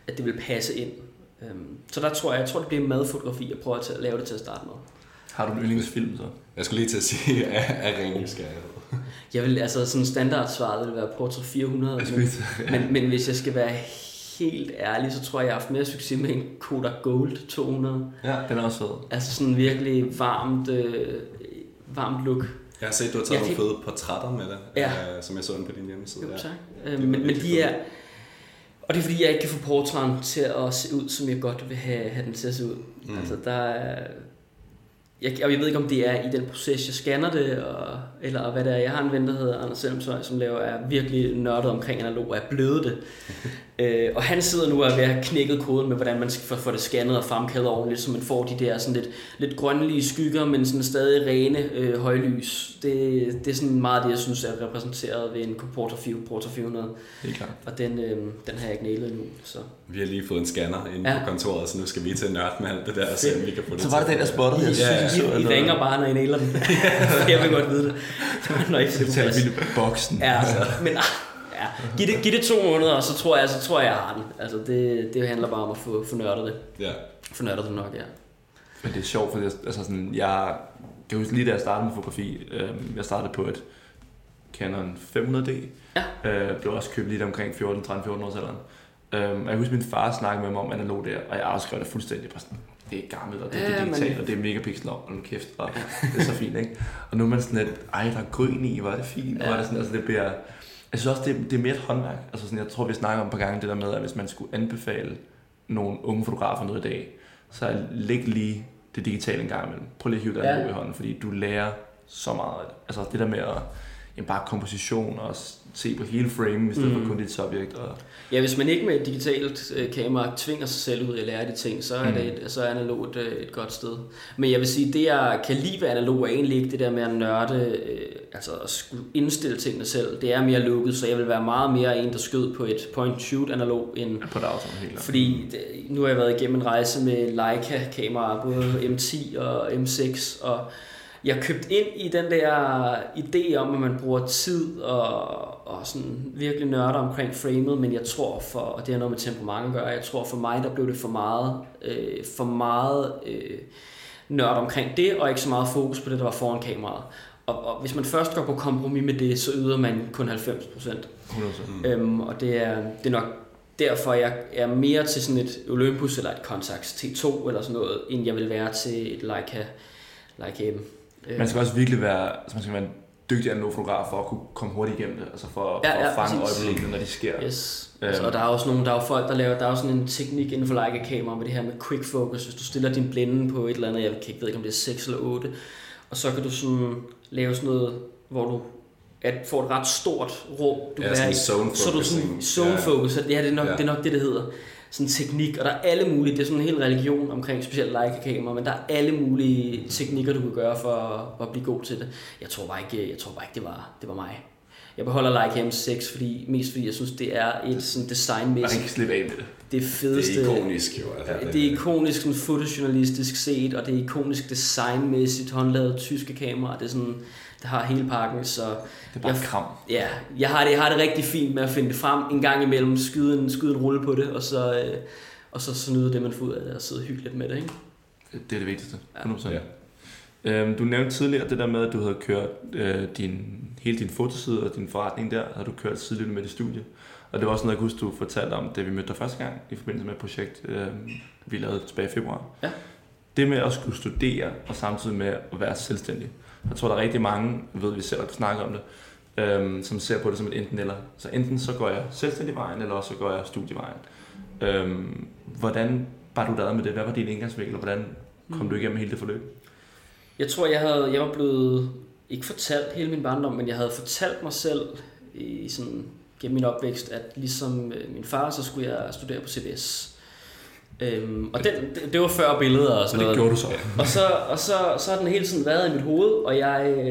[SPEAKER 2] at det vil passe ind. Øhm, Så der tror jeg, jeg tror, det bliver madfotografi, jeg prøver at lave det til at starte med.
[SPEAKER 3] Har du en yndlingsfilm så?
[SPEAKER 1] Jeg skulle lige til at sige, at er ren nysgerrighed.
[SPEAKER 2] Jeg vil, altså sådan standardsvaret vil være Portrait 400,
[SPEAKER 3] Jeg skulle
[SPEAKER 2] men, men, men hvis jeg skal være helt ærlig, så tror jeg, jeg har haft mere succes med en Kodak Gold 200.
[SPEAKER 3] Ja, den er også fed.
[SPEAKER 2] Altså sådan virkelig varmt, øh, varmt look.
[SPEAKER 1] Jeg har set, du har taget
[SPEAKER 2] Jeg
[SPEAKER 1] nogle
[SPEAKER 2] kan-
[SPEAKER 1] fede portrætter med det,
[SPEAKER 2] Ja.
[SPEAKER 1] øh, som jeg så på din hjemmeside.
[SPEAKER 2] Jo,
[SPEAKER 1] ja.
[SPEAKER 2] tak.
[SPEAKER 1] Det
[SPEAKER 2] Øh,
[SPEAKER 1] er
[SPEAKER 2] men, men de er... Og det er fordi, jeg ikke kan få portrætten til at se ud, som jeg godt vil have, have den til at se ud.
[SPEAKER 1] Mm.
[SPEAKER 2] Altså, der er... Jeg, og jeg ved ikke, om det er i den proces, jeg scanner det, og, eller hvad det er. Jeg har en ven, der hedder Anders Selmsøj, som laver, er virkelig nørdet omkring analog, og er blevet det øh, og han sidder nu og er ved at have knækket koden med, hvordan man skal få, det scannet og fremkaldet ordentligt, så man får de der sådan lidt, lidt grønlige skygger, men sådan stadig rene øh, højlys. Det, det er sådan meget det, jeg synes er repræsenteret ved en Porter 400. Porter 400.
[SPEAKER 3] Helt klart.
[SPEAKER 2] Og den, øh, den har jeg ikke nailet endnu. Så.
[SPEAKER 1] Vi har lige fået en scanner inde
[SPEAKER 2] Ja.
[SPEAKER 1] på kontoret, så nu skal vi til at nørde med alt det der, og se om vi kan få det
[SPEAKER 3] Så var det den, der spottede, jeg
[SPEAKER 2] I,
[SPEAKER 3] jeg så,
[SPEAKER 2] I, I ringer bare, når I nailer den. (laughs) jeg vil godt vide det. (laughs) Når I det plads.
[SPEAKER 3] vildt boksen.
[SPEAKER 2] Ja, men ah, ja. Giv, det, giv det to måneder, og så tror jeg, så tror jeg, jeg har den. Altså, det, det handler bare om at få, få nørdet det.
[SPEAKER 1] Ja.
[SPEAKER 2] Få nørdet det nok, ja.
[SPEAKER 3] Men det er sjovt, for jeg, altså sådan, jeg kan huske lige da jeg startede med fotografi, øh, jeg startede på et Canon 500D.
[SPEAKER 2] Ja.
[SPEAKER 3] Øh, blev også købt lige omkring 14, 13, 14 års alderen. Øh, og jeg husker, min far snakkede med mig om analog der, og jeg afskrev det fuldstændig på sådan, det er gammelt, og det,
[SPEAKER 2] Ja,
[SPEAKER 3] det er
[SPEAKER 2] men-
[SPEAKER 3] digitalt, og det er megapixel og nu kæft, og det er så fint, ikke? Og nu er man sådan lidt, ej, der er grøn i, hvor er det fint, ja.
[SPEAKER 2] Ja.
[SPEAKER 3] og det sådan, altså det bliver, jeg synes også, det, det er mere et håndværk. Altså sådan, jeg tror, vi snakker om et par gange det der med, at hvis man skulle anbefale nogle unge fotografer noget i dag, så læg lige det digitale en gang imellem. Prøv lige at hive det
[SPEAKER 2] Ja.
[SPEAKER 3] i hånden, fordi du lærer så meget. Altså det der med at jamen, bare komposition og se på hele frame, i stedet mm. For kun dit subjekt. Og,
[SPEAKER 2] Ja, hvis man ikke med et digitalt øh, kamera tvinger sig selv ud at lære de ting, så er,
[SPEAKER 3] Mm.
[SPEAKER 2] det et, så er analog et, øh, et godt sted. Men jeg vil sige, det jeg kan lide ved analog er egentlig ikke det der med at nørde, øh, altså at skulle indstille tingene selv. Det er mere lukket, så jeg vil være meget mere en, der skød på et point-shoot analog end
[SPEAKER 3] på dagsordenen helt.
[SPEAKER 2] Fordi det, nu har jeg været igennem en rejse med Leica-kameraer, både M10 og M6, og jeg købt ind i den der idé om, at man bruger tid og, og sådan virkelig nørder omkring framet, men jeg tror for, og det har noget med temperament at gøre, jeg tror for mig, der blev det for meget, øh, for meget øh, nørd omkring det, og ikke så meget fokus på det, der var foran kameraet. Og, og hvis man først går på kompromis med det, så yder man kun 90 procent.
[SPEAKER 3] 100%.
[SPEAKER 1] Mm.
[SPEAKER 2] Øhm, og det er, det er nok derfor, jeg er mere til sådan et Olympus eller et Contax T2 eller sådan noget, end jeg vil være til et Leica, Leica M. Øh,
[SPEAKER 3] Man skal også virkelig være, altså man skal være en dygtig analog fotograf for at kunne komme hurtigt igennem det, altså for,
[SPEAKER 2] Ja,
[SPEAKER 3] for at
[SPEAKER 2] ja,
[SPEAKER 3] fange
[SPEAKER 2] præcis.
[SPEAKER 3] øjeblikkene, når de sker.
[SPEAKER 2] Yes.
[SPEAKER 3] Øhm.
[SPEAKER 2] Altså, og der er også nogle, der er jo folk, der laver, der er sådan en teknik inden for Leica-kamera med det her med quick focus. Hvis du stiller din blinde på et eller andet, jeg kan ikke ved ikke, om det er 6 eller 8, og så kan du sådan lave sådan noget, hvor du at får et ret stort rum, du
[SPEAKER 1] Ja,
[SPEAKER 2] kan være i.
[SPEAKER 1] zone
[SPEAKER 2] Så du sådan zone
[SPEAKER 1] Ja.
[SPEAKER 2] focus. Ja, det er, nok,
[SPEAKER 1] Ja.
[SPEAKER 2] det er nok det, det hedder. Sådan teknik, og der er alle mulige, det er sådan en hel religion omkring specielt Leica-kamera, men der er alle mulige teknikker, du kan gøre for at, at blive god til det. Jeg tror bare ikke, jeg tror bare ikke det, var, det var mig. Jeg beholder Leica M6, fordi, mest fordi jeg synes, det er et sådan
[SPEAKER 3] Man
[SPEAKER 2] designmæssigt
[SPEAKER 3] kan ikke slippe af med det.
[SPEAKER 2] det fedeste.
[SPEAKER 1] Det er ikonisk jo. Altså,
[SPEAKER 2] det er ikonisk sådan fotojournalistisk set, og det er ikonisk designmæssigt håndlavet tyske kamera. Det er sådan, det har hele pakken, så
[SPEAKER 3] Det er bare
[SPEAKER 2] Jeg-
[SPEAKER 3] kram.
[SPEAKER 2] ja, jeg har det, jeg har det rigtig fint med at finde det frem en gang imellem, skyde en, skyde en rulle på det, og så, øh, og så, så nyde det, man får ud af det, og sidde hyggeligt med det, ikke?
[SPEAKER 3] Det er det vigtigste.
[SPEAKER 2] Ja.
[SPEAKER 3] 100%.
[SPEAKER 1] Ja.
[SPEAKER 3] Øhm, du nævnte tidligere det der med, at du havde kørt øh, din, hele din fotoside og din forretning der, havde du kørt sideløbende med dit studie. Og det var også noget, jeg kunne huske, du fortalte om, da vi mødte dig første gang i forbindelse med et projekt, øh, vi lavede tilbage i februar.
[SPEAKER 2] Ja.
[SPEAKER 3] Det med at skulle studere og samtidig med at være selvstændig. Jeg tror, der er rigtig mange, ved vi selv har snakket om det, øhm, som ser på det som et enten eller. Så enten så går jeg selvstændig vejen, eller også så går jeg studievejen. Øhm, hvordan var du der med det? Hvad var din indgangsvinkel, og hvordan kom
[SPEAKER 2] Mm.
[SPEAKER 3] du igennem hele det forløb?
[SPEAKER 2] Jeg tror, jeg, havde, jeg var blevet, ikke fortalt hele min barndom, men jeg havde fortalt mig selv i sådan, gennem min opvækst, at ligesom øh, min far, så skulle jeg studere på CBS. Øhm, og den, det, det var før billeder og
[SPEAKER 3] Så
[SPEAKER 2] sådan
[SPEAKER 3] det
[SPEAKER 2] noget.
[SPEAKER 3] gjorde du så.
[SPEAKER 2] Og så, og så, så har den hele tiden været i mit hoved, og jeg, øh,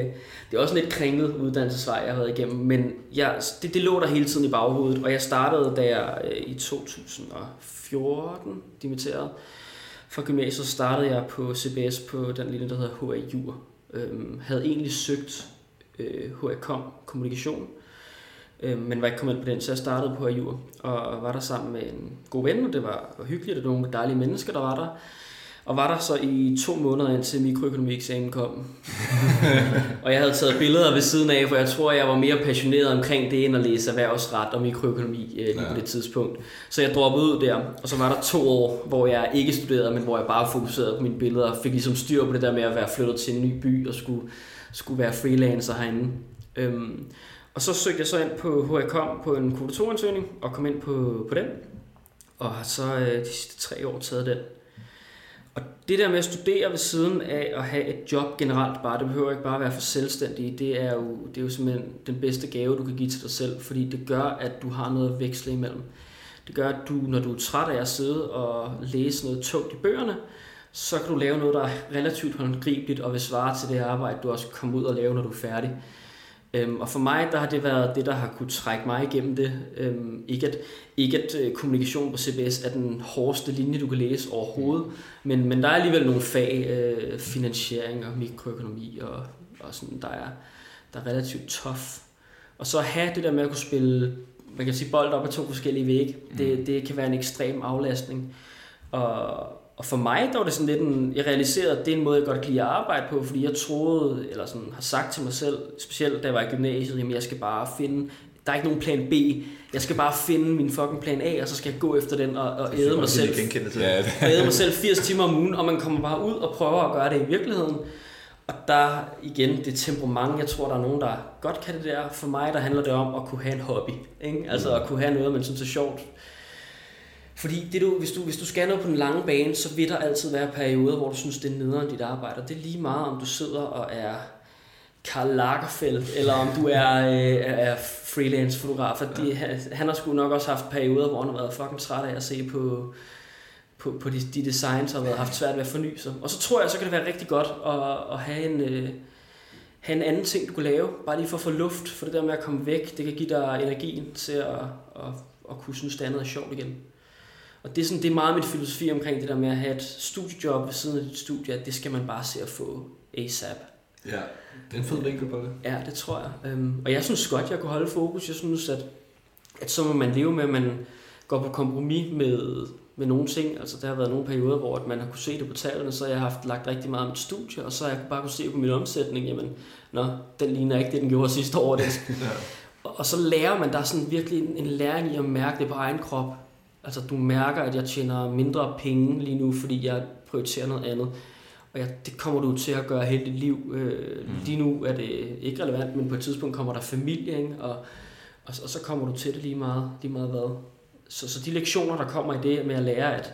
[SPEAKER 2] det er også en lidt kringlet uddannelsesvej, jeg har været igennem, men jeg, det, det lå der hele tiden i baghovedet, og jeg startede, da jeg øh, i 2014 dimitterede fra gymnasiet, så startede jeg på CBS på den linje, der hedder Jur. Øhm, havde egentlig søgt øh, HA Kom Kommunikation, øh, men var ikke kommet ind på den, så jeg startede på HA Jur, og var der sammen med en god ven, og det var, var hyggeligt, og det var nogle dejlige mennesker, der var der. Og var der så i to måneder indtil mikroøkonomieksamen kom. (laughs) og jeg havde taget billeder ved siden af, for jeg tror, jeg var mere passioneret omkring det, end at læse erhvervsret og mikroøkonomi øh, lige
[SPEAKER 1] Ja.
[SPEAKER 2] på det tidspunkt. Så jeg droppede ud der, og så var der to år, hvor jeg ikke studerede, men hvor jeg bare fokuserede på mine billeder, og fik ligesom styr på det der med at være flyttet til en ny by, og skulle, skulle være freelancer herinde. Øhm, og så søgte jeg så ind på HRCOM på en kvotatoriansøgning, og kom ind på, på den, og har så øh, de sidste tre år taget den. Og det der med at studere ved siden af at have et job generelt bare, det behøver ikke bare være for selvstændig, det er jo, det er jo simpelthen den bedste gave, du kan give til dig selv, fordi det gør, at du har noget at veksle imellem. Det gør, at du, når du er træt af at sidde og læse noget tungt i bøgerne, så kan du lave noget, der er relativt håndgribeligt og vil svare til det arbejde, du også kommer ud og lave, når du er færdig. Øhm, og for mig, der har det været det, der har kunne trække mig igennem det. Øhm, ikke at, ikke at øh, kommunikation på CBS er den hårdeste linje, du kan læse overhovedet, men, men der er alligevel nogle fag, øh, finansiering og mikroøkonomi, og, og sådan, der er, der er relativt tough. Og så at have det der med at kunne spille, man kan sige, bold op ad to forskellige vægge, det, det kan være en ekstrem aflastning. Og, og for mig, der var det sådan lidt en, jeg realiserede, at det er en måde, jeg godt kan lide at arbejde på, fordi jeg troede, eller sådan har sagt til mig selv, specielt da jeg var i gymnasiet, jamen jeg skal bare finde, der er ikke nogen plan B, jeg skal bare finde min fucking plan A, og så skal jeg gå efter den og, og (laughs) æde mig selv.
[SPEAKER 1] Ja,
[SPEAKER 2] jeg æder mig selv 80 timer om ugen, og man kommer bare ud og prøver at gøre det i virkeligheden. Og der igen, det temperament, jeg tror, der er nogen, der godt kan det der. For mig, der handler det om at kunne have en hobby. Ikke? Altså at kunne have noget, man synes er sjovt. Fordi det du, hvis, du, hvis du skal på den lange bane, så vil der altid være perioder, hvor du synes, det er nederen dit arbejde. Og det er lige meget, om du sidder og er Karl Lagerfeld, eller om du er, øh, er freelance fotograf. Fordi han, har sgu nok også haft perioder, hvor han har været fucking træt af at se på, på, på de, de designs, og har haft svært ved at forny sig. Og så tror jeg, så kan det være rigtig godt at, at have en, øh, have en anden ting, du kan lave, bare lige for at få luft, for det der med at komme væk, det kan give dig energien til at, at, at kunne synes, det andet er sjovt igen. Og det er, sådan, det er meget mit filosofi omkring det der med at have et studiejob ved siden af dit studie, at det skal man bare se at få ASAP.
[SPEAKER 1] ja. Det er en fed vinkel på det.
[SPEAKER 2] Ja, det tror jeg. Øhm, og jeg synes godt, jeg kunne holde fokus. Jeg synes, at, at så må man leve med, at man går på kompromis med, med nogle ting. Altså, der har været nogle perioder, hvor at man har kunne se det på tallene, så jeg har haft lagt rigtig meget af mit studie, og så har jeg bare kunne se på min omsætning, jamen, nå, den ligner ikke det, den gjorde sidste år. Den. (laughs)
[SPEAKER 3] Ja.
[SPEAKER 2] Og, så lærer man, der er sådan virkelig en, en læring i at mærke det på egen krop. Altså, du mærker, at jeg tjener mindre penge lige nu, fordi jeg prioriterer noget andet. Og jeg, det kommer du til at gøre hele dit liv. Øh,
[SPEAKER 3] Mm.
[SPEAKER 2] Lige nu er det ikke relevant, men på et tidspunkt kommer der familie, ikke? Og, og, og så kommer du til det lige meget, lige meget hvad. Så, så de lektioner, der kommer i det med at lære, at,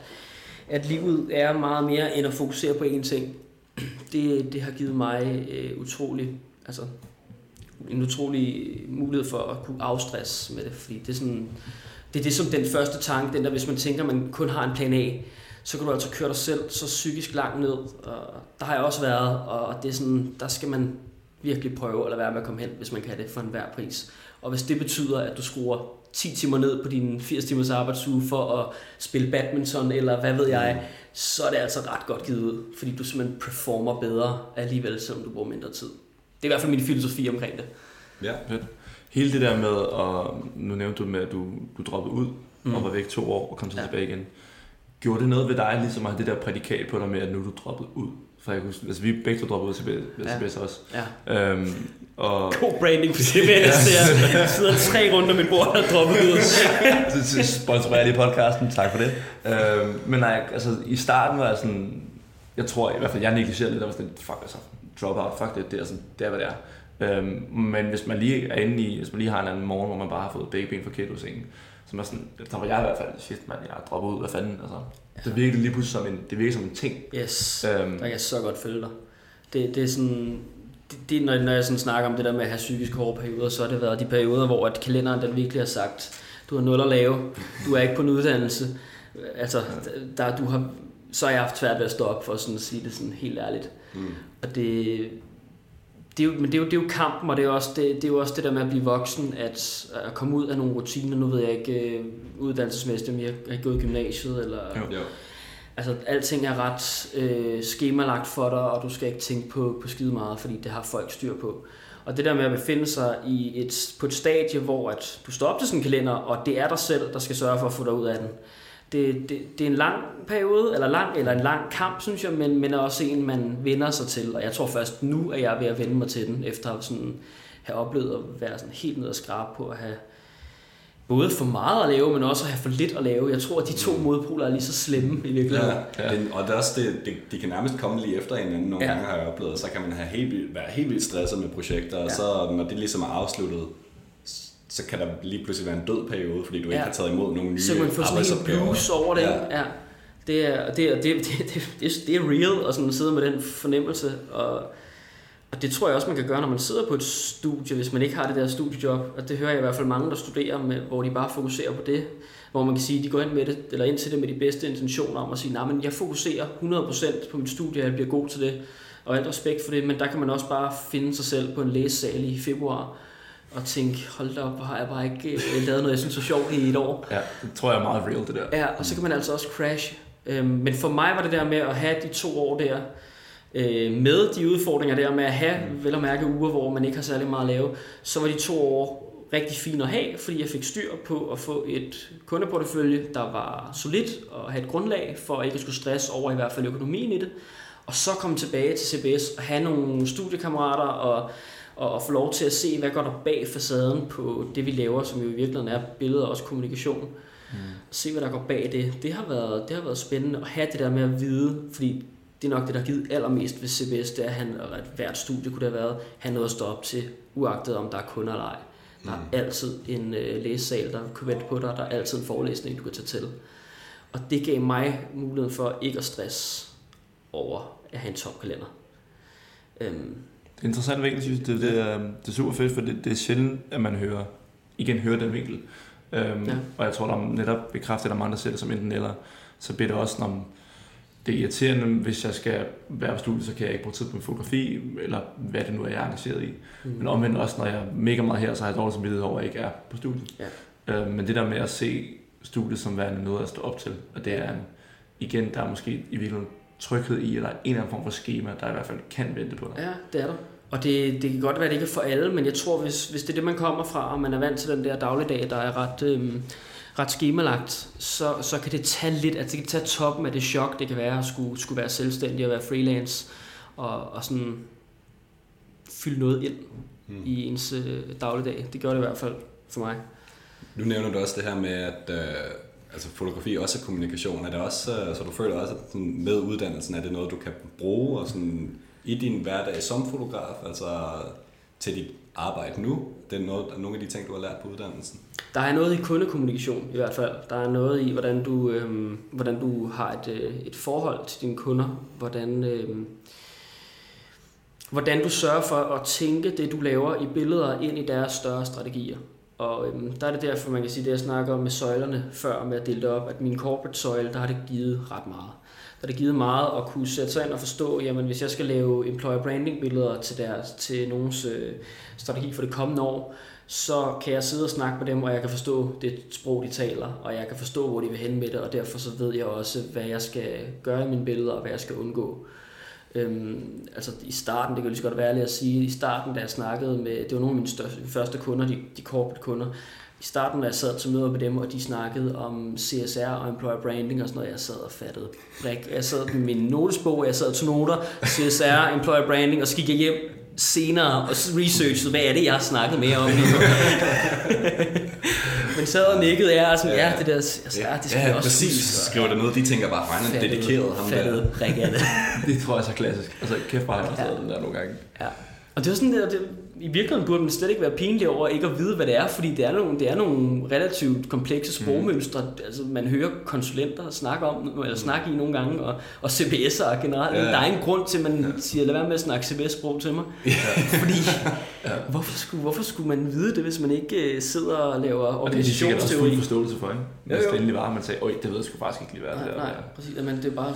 [SPEAKER 2] at livet er meget mere end at fokusere på én ting, (clears throat) det, det har givet mig øh, utrolig, altså en utrolig mulighed for at kunne afstress med det, fordi det er sådan, det er det som den første tanke, den der, hvis man tænker, man kun har en plan A, så kan du altså køre dig selv så psykisk langt ned, og der har jeg også været, og det er sådan, der skal man virkelig prøve at lade være med at komme hen, hvis man kan det for enhver pris. Og hvis det betyder, at du skruer 10 timer ned på din 80 timers arbejdsuge for at spille badminton, eller hvad ved jeg, så er det altså ret godt givet ud, fordi du simpelthen performer bedre alligevel, selvom du bruger mindre tid. Det er i hvert fald min filosofi omkring det.
[SPEAKER 1] Ja.
[SPEAKER 3] Hele det der med, og nu nævnte du med, at du, du droppede ud
[SPEAKER 2] Mm.
[SPEAKER 3] og var væk to år og kom så
[SPEAKER 2] Ja.
[SPEAKER 3] ja. tilbage igen. Gjorde det noget ved dig, ligesom at have det der prædikat på dig med, at nu er du droppet ud? For jeg kunne, huske- altså vi begge to droppet ud til CBS,
[SPEAKER 2] Ja.
[SPEAKER 3] Også.
[SPEAKER 2] Ja.
[SPEAKER 3] Øhm, og
[SPEAKER 2] God branding for CBS, der jeg sidder tre rundt om mit bord og droppet ud. (laughs)
[SPEAKER 3] sponsorerer lige podcasten, tak for det. Øhm, men nej, altså i starten var jeg sådan, jeg tror i hvert fald, jeg negligerede lidt, jeg var sådan, fuck altså, drop out, fuck det, det er, sådan, det er hvad det er. Øhm, men hvis man lige er inde i, hvis man lige har en anden morgen, hvor man bare har fået begge ben for kæt sengen, så er sådan, der var jeg i hvert fald, shit mand, jeg er droppet ud, hvad fanden, altså. Det virkede lige pludselig som en, det virkede som en ting.
[SPEAKER 2] Yes,
[SPEAKER 3] Øhm,
[SPEAKER 2] der kan jeg så godt følge dig. Det, det er sådan, det, det, når, når jeg sådan snakker om det der med at have psykisk hårde perioder, så har det været de perioder, hvor at kalenderen den virkelig har sagt, du har nul at lave, du er ikke på en uddannelse, Altså, der, du har, så har jeg haft svært ved at stå op for sådan at sige det sådan helt ærligt.
[SPEAKER 1] Mm.
[SPEAKER 2] Og det, det er jo, men det er, jo, det er jo kampen, og det er, også det, det er jo også det der med at blive voksen, at, at komme ud af nogle rutiner. Nu ved jeg ikke uh, uddannelsesmæssigt, om jeg har gået i gymnasiet, eller...
[SPEAKER 3] Jo.
[SPEAKER 1] Jo.
[SPEAKER 2] Altså, alting er ret øh, skemalagt for dig, og du skal ikke tænke på, på skide meget, fordi det har folk styr på. Og det der med at befinde sig i et, på et stadie, hvor at du står op til sådan en kalender, og det er dig selv, der skal sørge for at få dig ud af den. Det, det, det er en lang periode, eller lang, eller en lang kamp, synes jeg, men, men er også en, man vender sig til. Og jeg tror først nu, at jeg er ved at vende mig til den, efter at sådan have oplevet at være sådan helt ned og skrabe på at have både for meget at lave, men også at have for lidt at lave. Jeg tror, at de to modpoler er lige så slemme i virkeligheden.
[SPEAKER 1] Ja,
[SPEAKER 3] Ja.
[SPEAKER 1] Den, og det er også det, det, de kan nærmest komme lige efter hinanden. Nogle
[SPEAKER 2] Ja.
[SPEAKER 1] gange har jeg oplevet, så kan man have helt, vildt- være helt vildt stresset med projekter, og
[SPEAKER 2] Ja.
[SPEAKER 1] så når det ligesom er afsluttet, så kan der lige pludselig være en død periode, fordi du
[SPEAKER 2] Ja.
[SPEAKER 1] ikke har taget imod nogle nye
[SPEAKER 2] Så kan man få sådan en
[SPEAKER 1] arbejdsopgaver.
[SPEAKER 2] blues over det.
[SPEAKER 1] Ja.
[SPEAKER 2] Ja. Det er, det, er, det, det, det, det, det er real at sådan sidde med den fornemmelse. Og, og det tror jeg også, man kan gøre, når man sidder på et studie, hvis man ikke har det der studiejob. Og det hører jeg i hvert fald mange, der studerer, med, hvor de bare fokuserer på det. Hvor man kan sige, at de går ind, med det, eller ind til det med de bedste intentioner om at sige, nej, men jeg fokuserer 100% på mit studie, og jeg bliver god til det. Og alt respekt for det, men der kan man også bare finde sig selv på en læsesal i februar og tænke, hold da op, hvor har jeg bare ikke øh, lavet noget, jeg synes er sjovt i et år.
[SPEAKER 3] Ja, det tror jeg er meget real, det der.
[SPEAKER 2] Ja, og så kan man altså også crash. Øhm, men for mig var det der med at have de to år der, øh, med de udfordringer der med at have, mm. vel at mærke uger, hvor man ikke har særlig meget at lave, så var de to år rigtig fine at have, fordi jeg fik styr på at få et kundeportefølje, der var solidt og have et grundlag for at ikke at skulle stresse over i hvert fald økonomien i det. Og så komme tilbage til CBS og have nogle studiekammerater og, og, og få lov til at se, hvad går der bag facaden på det, vi laver, som jo i virkeligheden er billeder og også kommunikation. Mm. Se, hvad der går bag det. Det har, været, det har været spændende at have det der med at vide, fordi det er nok det, der har givet allermest ved CBS, det er, at han, at hvert studie kunne det have været, han noget at stå op til, uagtet om der er kunder eller ej. Der er altid en øh, læsesal, der kan vente på dig, der er altid en forelæsning, du kan tage til. Og det gav mig muligheden for ikke at stresse over at have en tom kalender. Øhm,
[SPEAKER 3] Det er interessant vinkel, synes jeg. Det, det, er, det er super fedt, for det, det er sjældent, at man hører, igen hører den vinkel. Øhm,
[SPEAKER 2] Ja.
[SPEAKER 3] Og jeg tror, der er netop bekræfter, at der er mange, der ser det som enten eller. Så bliver det også, når det er irriterende, hvis jeg skal være på studiet, så kan jeg ikke bruge tid på min fotografi, eller hvad det nu er, jeg er engageret i.
[SPEAKER 2] mm.
[SPEAKER 3] Men omvendt også, når jeg er mega meget her, så har jeg dårligt samvittighed over, at jeg ikke er på studiet.
[SPEAKER 2] Ja.
[SPEAKER 3] Øh, men det der med at se studiet som værende noget at stå op til, og det er en, igen, der er måske i virkeligheden tryghed i, eller en eller anden form for schema, der i hvert fald kan vente på dig.
[SPEAKER 2] Ja, det er der. Og det, det kan godt være, at det ikke er for alle, men jeg tror, hvis, hvis det er det, man kommer fra, og man er vant til den der dagligdag, der er ret, øhm, ret skemalagt, så, så kan det tage lidt, altså det kan tage toppen af det chok, det kan være at skulle, skulle være selvstændig og være freelance, og, og sådan fylde noget ind
[SPEAKER 1] Mm.
[SPEAKER 2] i ens øh, dagligdag. Det gør det i hvert fald for mig.
[SPEAKER 1] Nu nævner du også det her med, at øh, altså fotografi også er kommunikation. Er det også, øh, så du føler også, at med uddannelsen er det noget, du kan bruge og sådan, i din hverdag som fotograf, altså til dit arbejde nu? Det er noget, nogle af de ting, du har lært på uddannelsen?
[SPEAKER 2] Der er noget i kundekommunikation i hvert fald. Der er noget i, hvordan du, øhm, hvordan du har et, øh, et forhold til dine kunder. Hvordan, øhm, hvordan du sørger for at tænke det, du laver i billeder ind i deres større strategier. Og øhm, der er det derfor, man kan sige, det jeg snakker om med søjlerne før, med at dele det op, at min corporate søjle, der har det givet ret meget. Der har det givet meget at kunne sætte sig ind og forstå, jamen hvis jeg skal lave employer branding billeder til, deres, til nogens øh, strategi for det kommende år, så kan jeg sidde og snakke med dem, og jeg kan forstå det sprog, de taler, og jeg kan forstå, hvor de vil hen med det, og derfor så ved jeg også, hvad jeg skal gøre i mine billeder, og hvad jeg skal undgå. Øhm, altså i starten, det kan jo lige så godt være ærligt at sige, i starten, da jeg snakkede med, det var nogle af mine største, første kunder, de, de corporate kunder, i starten, da jeg sad til møder med dem, og de snakkede om CSR og employer branding og sådan noget, jeg sad og fattede brik. Jeg sad med min notesbog, jeg sad til noter, CSR, employer branding, og så gik jeg hjem senere og researchede, hvad er det, jeg har snakket med om nu. (laughs) Men sad og nikkede, ja, og sådan, ja, det der, altså, ja, det skal
[SPEAKER 1] ja,
[SPEAKER 2] jeg også
[SPEAKER 1] præcis. skriver det noget, de tænker bare, han er dedikeret ham
[SPEAKER 2] fattede
[SPEAKER 1] der.
[SPEAKER 2] det. (laughs)
[SPEAKER 3] Det tror jeg er så klassisk. Altså, kæft, hvor har jeg også
[SPEAKER 2] Ja.
[SPEAKER 3] den der nogle gange.
[SPEAKER 2] Ja. Og det var sådan der, det, i virkeligheden burde man slet ikke være pinlig over ikke at vide, hvad det er, fordi det er nogle, det er nogle relativt komplekse sprogmønstre. Mm. Altså, man hører konsulenter snakke om, eller snakke i nogle gange, og, og CBS'er generelt. Ja. Der er en grund til, at man ja. siger, lad være med at snakke CBS-sprog til mig. Ja. fordi, (laughs) ja. hvorfor, skulle, hvorfor skulle man vide det, hvis man ikke uh, sidder og laver organisationsteori?
[SPEAKER 3] Og det er sikkert også forståelse for, ikke? Hvis det endelig var, man sagde, oj, det ved jeg sgu faktisk ikke lige, hvad
[SPEAKER 2] nej,
[SPEAKER 3] det
[SPEAKER 2] er. Nej, præcis. Men det er bare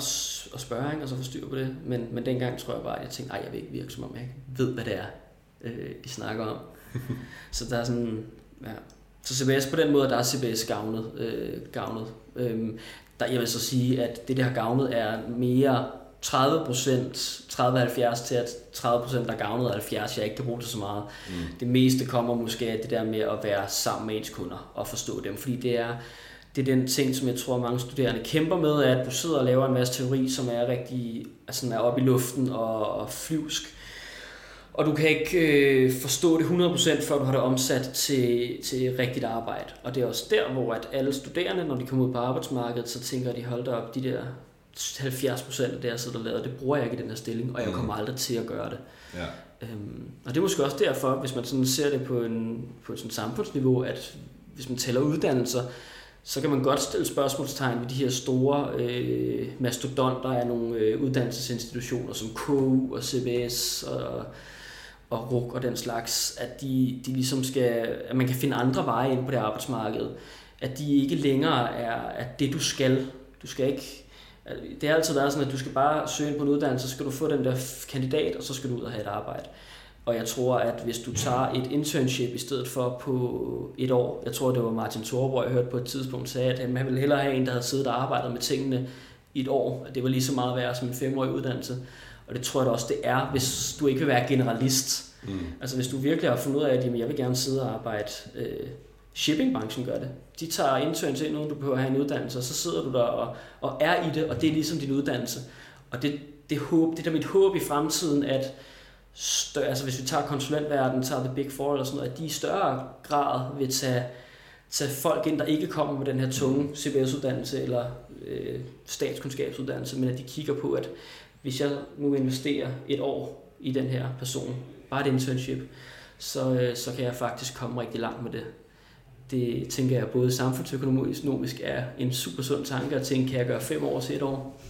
[SPEAKER 2] at spørge, ikke? og så få styr på det. Men, men dengang tror jeg bare, at jeg tænkte, ej, jeg vil ikke virke, som om jeg ikke ved, hvad det er øh, I snakker om. så der er sådan, ja. Så CBS på den måde, der er CBS gavnet. Øh, gavnet. Øhm, der, jeg vil så sige, at det, der har gavnet, er mere 30% 30-70 til at 30% der er gavnet, og 70 jeg ikke kan bruge det så meget. Mm. Det meste kommer måske af det der med at være sammen med ens kunder og forstå dem, fordi det er, det er den ting, som jeg tror, mange studerende kæmper med, at du sidder og laver en masse teori, som er rigtig altså er oppe i luften og, og flyvsk, og du kan ikke øh, forstå det 100% før du har det omsat til, til rigtigt arbejde. Og det er også der, hvor at alle studerende, når de kommer ud på arbejdsmarkedet, så tænker de, hold op, de der 70% af det, jeg sidder og laver, det bruger jeg ikke i den her stilling, og jeg mm. kommer aldrig til at gøre det. Ja. Øhm, og det er måske også derfor, hvis man sådan ser det på, en, på et sådan samfundsniveau, at hvis man tæller uddannelser, så kan man godt stille spørgsmålstegn ved de her store øh, mastodonter af nogle øh, uddannelsesinstitutioner som KU og CBS og og RUK og den slags, at de, de ligesom skal, at man kan finde andre veje ind på det arbejdsmarked. At de ikke længere er at det, du skal. Du skal ikke, det har altid været sådan, at du skal bare søge ind på en uddannelse, så skal du få den der kandidat, og så skal du ud og have et arbejde. Og jeg tror, at hvis du tager et internship i stedet for på et år, jeg tror, det var Martin Thorborg, jeg hørte på et tidspunkt, sagde, at han ville hellere have en, der havde siddet og arbejdet med tingene i et år. At det var lige så meget værd som en femårig uddannelse. Og det tror jeg da også, det er, hvis du ikke vil være generalist. Mm. Altså hvis du virkelig har fundet ud af, at jamen, jeg vil gerne sidde og arbejde, øh, shippingbranchen gør det. De tager interns ind, uden du behøver at have en uddannelse, og så sidder du der og, og er i det, og det er ligesom din uddannelse. Og det, det, håb, det er da mit håb i fremtiden, at større, altså hvis vi tager konsulentverdenen, tager The Big Four eller sådan noget, at de i større grad vil tage, tage folk ind, der ikke kommer med den her tunge CBS-uddannelse eller øh, statskundskabsuddannelse, men at de kigger på, at hvis jeg nu investerer et år i den her person, bare et internship, så, øh, så kan jeg faktisk komme rigtig langt med det. Det tænker jeg både samfundsøkonomisk er en super sund tanke at tænke, kan jeg gøre fem år til et år?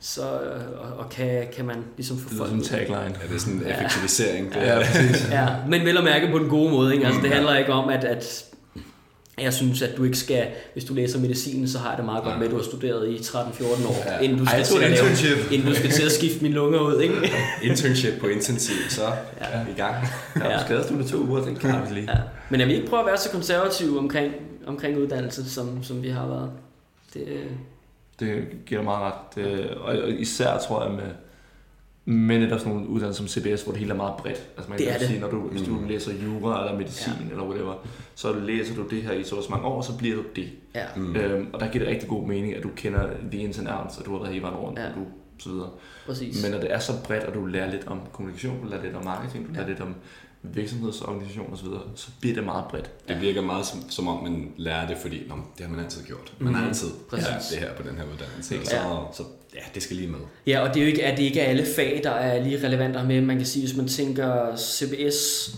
[SPEAKER 2] Så, øh, og, og kan, kan man ligesom få
[SPEAKER 3] folk... Det er sådan en tagline.
[SPEAKER 1] Ja, det er sådan en effektivisering. (laughs)
[SPEAKER 2] Ja, ja, ja, men vel at mærke på den gode måde. Ikke? Altså, det handler ikke om, at, at jeg synes, at du ikke skal, hvis du læser medicin, så har jeg det meget godt med, at du har studeret i 13-14 år, ja. inden, du skal til at lave, inden du skal til at skifte mine lunger ud. Ikke?
[SPEAKER 1] internship på intensiv, så ja. i gang.
[SPEAKER 3] Ja, ja. Skal du to uger, den kan vi lige. Ja.
[SPEAKER 2] Men jeg vil ikke prøve at være så konservativ omkring, omkring uddannelse, som, som vi har været. Det,
[SPEAKER 3] det giver meget ret. Det, og især tror jeg med, men det er sådan nogle uddannelser som CBS, hvor det hele er meget bredt. Altså man det kan sige, når du, hvis du mm. læser jura eller medicin ja. eller whatever, så læser du det her i så mange år, så bliver du det. Ja. Mm. Øhm, og der giver det rigtig god mening, at du kender the ins and outs, og du har været hele vejen rundt, ja. og du så videre. Præcis. Men når det er så bredt, og du lærer lidt om kommunikation, du lærer lidt om marketing, du lærer ja. lidt om virksomhedsorganisation osv., så bliver det meget bredt.
[SPEAKER 1] Det virker meget som, som om, man lærer det, fordi Nå, det har man altid gjort. Man har mhm. altid lært det her på den her uddannelse. Ja. Så, så ja, det skal lige med.
[SPEAKER 2] Ja, og det er jo ikke, at det ikke er alle fag, der er lige relevante med. Man kan sige, hvis man tænker CBS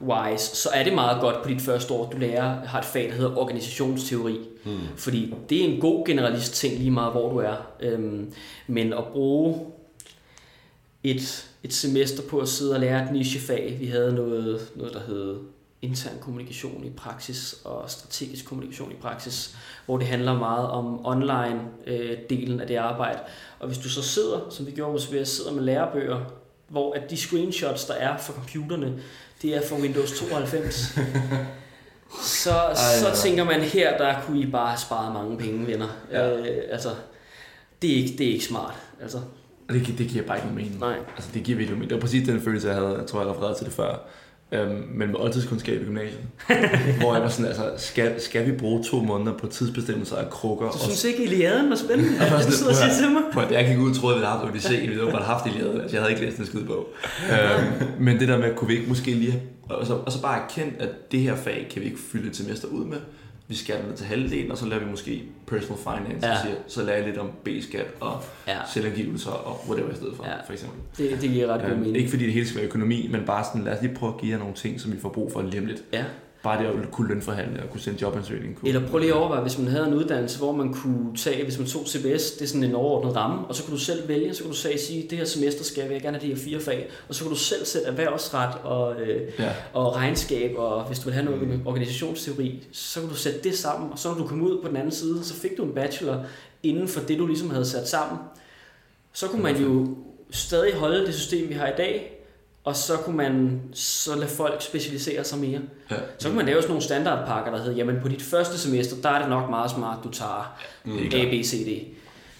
[SPEAKER 2] wise, så er det meget godt på dit første år, du lærer, har et fag, der hedder organisationsteori. Hmm. Fordi det er en god generalist ting lige meget, hvor du er. Øhm, men at bruge et et semester på at sidde og lære et nichefag. Vi havde noget, noget der hed intern kommunikation i praksis og strategisk kommunikation i praksis, hvor det handler meget om online-delen øh, af det arbejde. Og hvis du så sidder, som vi gjorde hos VS, sidder med lærebøger, hvor at de screenshots, der er for computerne, det er fra Windows 92, (laughs) så, Ej, så tænker man, her der kunne I bare have sparet mange penge, venner. Ja. Øh, altså, det er, ikke, det er ikke smart. Altså,
[SPEAKER 3] det, det giver bare ikke nogen mening.
[SPEAKER 2] Nej.
[SPEAKER 3] Altså, det giver virkelig mening. Det var præcis den følelse, jeg havde. Jeg tror, jeg refererede til det før. Øhm, men med oldtidskundskab i gymnasiet. (laughs) hvor jeg var sådan, altså, skal, skal vi bruge to måneder på tidsbestemmelser af krukker?
[SPEAKER 2] Du synes ikke, Iliaden var spændende? Og
[SPEAKER 3] sådan, du sidder til mig. Prøv, jeg gik ud og troede, at vi havde haft Odysseen. Vi havde bare haft Iliaden. Altså, jeg havde ikke læst en skide bog. øhm, men det der med, kunne vi ikke måske lige have Og så, og så bare erkendt, at det her fag kan vi ikke fylde et semester ud med. Vi skal ned til halvdelen, og så lærer vi måske personal finance,
[SPEAKER 2] Ja.
[SPEAKER 3] siger, så lærer jeg lidt om B-skat og
[SPEAKER 2] Ja.
[SPEAKER 3] selvangivelser og whatever i stedet for,
[SPEAKER 2] Ja.
[SPEAKER 3] for eksempel.
[SPEAKER 2] Det, det giver ret god
[SPEAKER 3] Øhm,
[SPEAKER 2] mening.
[SPEAKER 3] ikke fordi det hele skal være økonomi, men bare sådan, lad os lige prøve at give jer nogle ting, som vi får brug for lige lidt.
[SPEAKER 2] Ja.
[SPEAKER 3] Bare det at kunne lønforhandle og kunne sende jobansøgning. Kunne,
[SPEAKER 2] Eller prøv lige at overveje, hvis man havde en uddannelse, hvor man kunne tage, hvis man tog CBS, det er sådan en overordnet ramme, og så kunne du selv vælge, så kunne du sige, sige det her semester skal jeg gerne have de her fire fag, og så kunne du selv sætte erhvervsret og, øh,
[SPEAKER 3] Ja.
[SPEAKER 2] og regnskab, og hvis du vil have noget mm. organisationsteori, så kunne du sætte det sammen, og så når du kom ud på den anden side, så fik du en bachelor inden for det, du ligesom havde sat sammen. Så kunne man jo stadig holde det system, vi har i dag, og så kunne man så lade folk specialisere sig mere.
[SPEAKER 3] Ja.
[SPEAKER 2] Så kan man lave sådan nogle standardpakker, der hedder, jamen på dit første semester, der er det nok meget smart, du tager
[SPEAKER 1] Mm.
[SPEAKER 3] Det er
[SPEAKER 2] A. B, C, D.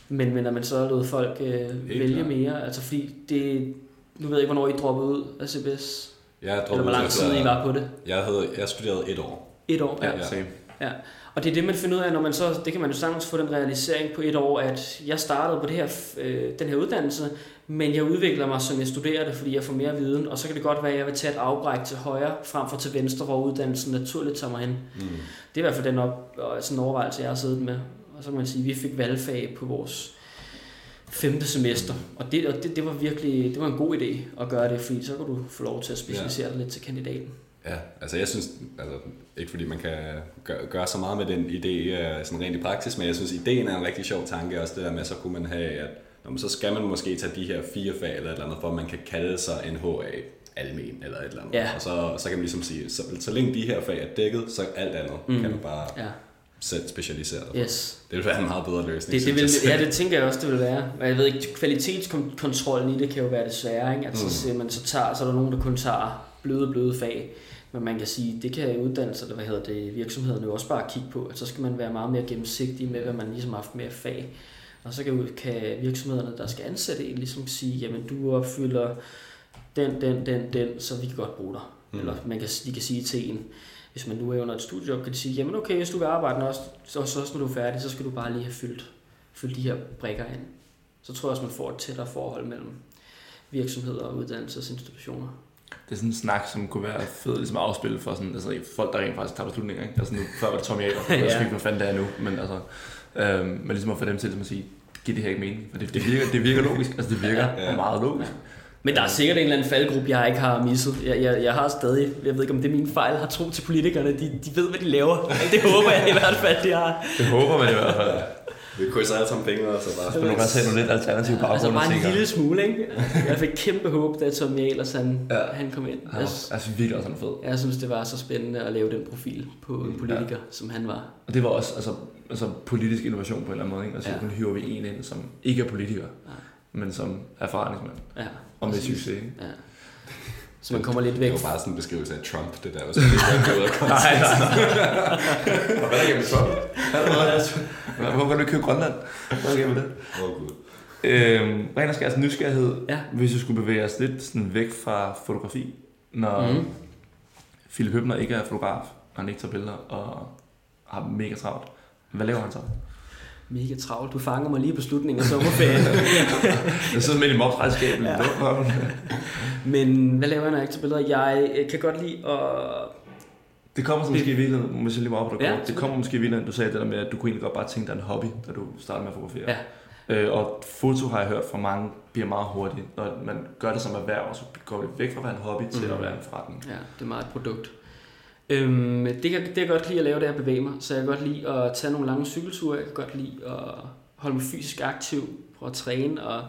[SPEAKER 2] Men, men når man så lod folk øh, vælge
[SPEAKER 1] klart.
[SPEAKER 2] mere, altså fordi det, nu ved jeg ikke, hvornår I droppede ud af CBS,
[SPEAKER 1] Jeg
[SPEAKER 2] eller
[SPEAKER 1] droppede
[SPEAKER 2] hvor lang tid I
[SPEAKER 1] efter-
[SPEAKER 2] var på det.
[SPEAKER 1] Jeg, havde, jeg studerede et år.
[SPEAKER 2] Et år.
[SPEAKER 3] Ja,
[SPEAKER 1] Ja.
[SPEAKER 3] same.
[SPEAKER 2] Ja. Og det er det, man finder ud af, når man så, det kan man jo sagtens få den realisering på et år, at jeg startede på det her, øh, den her uddannelse, men jeg udvikler mig, som jeg studerer det, fordi jeg får mere viden, og så kan det godt være, at jeg vil tage et afbræk til højre, frem for til venstre, hvor uddannelsen naturligt tager mig hen.
[SPEAKER 1] Mm.
[SPEAKER 2] Det er i hvert fald den op, og sådan en overvejelse, jeg har siddet med. Og så kan man sige, at vi fik valgfag på vores femte semester, og det, og det, det var virkelig det var en god idé at gøre det, fordi så kan du få lov til at specialisere dig lidt til kandidaten.
[SPEAKER 1] Ja, altså jeg synes, altså, ikke fordi man kan gøre, gøre så meget med den idé øh, sådan rent i praksis, men jeg synes, ideen er en rigtig sjov tanke også, det der med, så kunne man have, at man, så skal man måske tage de her fire fag eller et eller andet, for at man kan kalde sig en HA almen eller et eller andet.
[SPEAKER 2] Ja.
[SPEAKER 1] Og så, så kan man ligesom sige, så, så længe de her fag er dækket, så alt andet
[SPEAKER 2] Mm.
[SPEAKER 1] kan man bare
[SPEAKER 2] Ja,
[SPEAKER 1] selv specialisere på.
[SPEAKER 2] yes.
[SPEAKER 1] Det vil være en meget bedre løsning.
[SPEAKER 2] Det, det vil, ja, (laughs) det tænker jeg også, det vil være. Og jeg ved ikke, kvalitetskontrollen i det kan jo være det svære, ikke? At så,
[SPEAKER 1] Mm.
[SPEAKER 2] man, så, tager, så er der nogen, der kun tager bløde, bløde fag. Men man kan sige, det kan uddannelser, eller hvad hedder det, virksomhederne jo også bare kigge på, at så skal man være meget mere gennemsigtig med, hvad man ligesom har haft med fag. Og så kan, kan virksomhederne, der skal ansætte en, ligesom sige, jamen du opfylder den, den, den, den, så vi kan godt bruge dig. Mm. Eller man kan, de kan sige til en, hvis man nu er under et studiejob, kan de sige, jamen okay, hvis du vil arbejde også, så, så også når du er færdig, så skal du bare lige have fyldt, fyldt de her brikker ind. Så tror jeg også, man får et tættere forhold mellem virksomheder og uddannelsesinstitutioner.
[SPEAKER 3] Det er sådan en snak, som kunne være fed ligesom at afspille for sådan, altså, folk, der rent faktisk tager beslutninger. Ikke? Altså nu, før var det Tommy Ager, jeg (laughs)
[SPEAKER 2] Ja.
[SPEAKER 3] ikke, hvad fanden det er nu, men, altså, øhm, men ligesom at få dem til ligesom at sige, giv det her ikke mening, for det, det, virker, det virker logisk, altså det virker (laughs)
[SPEAKER 1] Ja.
[SPEAKER 3] ja. meget logisk.
[SPEAKER 2] Men der er sikkert en eller anden faldgruppe, jeg ikke har misset. Jeg, jeg, jeg har stadig, jeg ved ikke om det er min fejl, har tro til politikerne. De, de ved, hvad de laver. Det håber jeg i hvert fald, de har.
[SPEAKER 3] Det håber man i hvert fald.
[SPEAKER 1] Vi krydser alle sammen fingre, og så bare...
[SPEAKER 3] Så man kan også have nogle lidt alternative baggrunde.
[SPEAKER 2] Altså bare en
[SPEAKER 3] tænker,
[SPEAKER 2] lille smule, ikke? Jeg fik kæmpe håb, da Tommy Ahlers han,
[SPEAKER 3] Ja.
[SPEAKER 2] han kom ind.
[SPEAKER 3] Han
[SPEAKER 2] Jeg,
[SPEAKER 3] var, altså virkelig også han fed.
[SPEAKER 2] jeg synes, det var så spændende at lave den profil på en politiker, som han var.
[SPEAKER 3] Og det var også altså, altså politisk innovation på en eller anden måde. Ikke? Altså,
[SPEAKER 2] Ja.
[SPEAKER 3] ja. nu hiver vi en ind, som ikke er politiker,
[SPEAKER 2] Ja.
[SPEAKER 3] men som er forretningsmand.
[SPEAKER 2] Ja,
[SPEAKER 3] Og med succes. Ikke?
[SPEAKER 2] Ja. Så man kommer lidt væk.
[SPEAKER 1] Det var bare sådan en beskrivelse af Trump, det der. Og så det var ud af
[SPEAKER 3] Nej, nej. Og hvad er der med Trump? Hvorfor kan du købe Grønland? Hvad er der med det?
[SPEAKER 1] Åh, Gud.
[SPEAKER 3] Øhm, ren og skærs nysgerrighed,
[SPEAKER 2] Ja.
[SPEAKER 3] hvis vi skulle bevæge os lidt sådan væk fra fotografi, når mm. Philip Høbner ikke er fotograf, og han ikke tager billeder, og har mega travlt. Hvad laver han så?
[SPEAKER 2] Mega travlt. Du fanger mig lige på slutningen af sommerferien. (laughs)
[SPEAKER 3] Jeg sidder midt i mobsregnskabet.
[SPEAKER 2] Ja. Men hvad laver jeg, når jeg ikke tager billeder? Jeg øh, kan godt lide at...
[SPEAKER 3] Det kommer så måske i virkeligheden, hvis jeg lige må op
[SPEAKER 2] Ja,
[SPEAKER 3] det kommer måske i virkeligheden, du sagde det der med, at du kunne egentlig godt bare tænke dig en hobby, da du startede med at fotografere.
[SPEAKER 2] Ja.
[SPEAKER 3] Øh, og foto har jeg hørt fra mange, bliver meget hurtigt. Når man gør det som erhverv, så går det væk fra at være en hobby til
[SPEAKER 2] Mhm.
[SPEAKER 3] at være en forretning.
[SPEAKER 2] Ja, det er meget et produkt. Øhm, det, kan, det kan jeg godt lide at lave, det er at bevæge mig. Så jeg kan godt lide at tage nogle lange cykelture. Jeg kan godt lide at holde mig fysisk aktiv. Prøve at træne og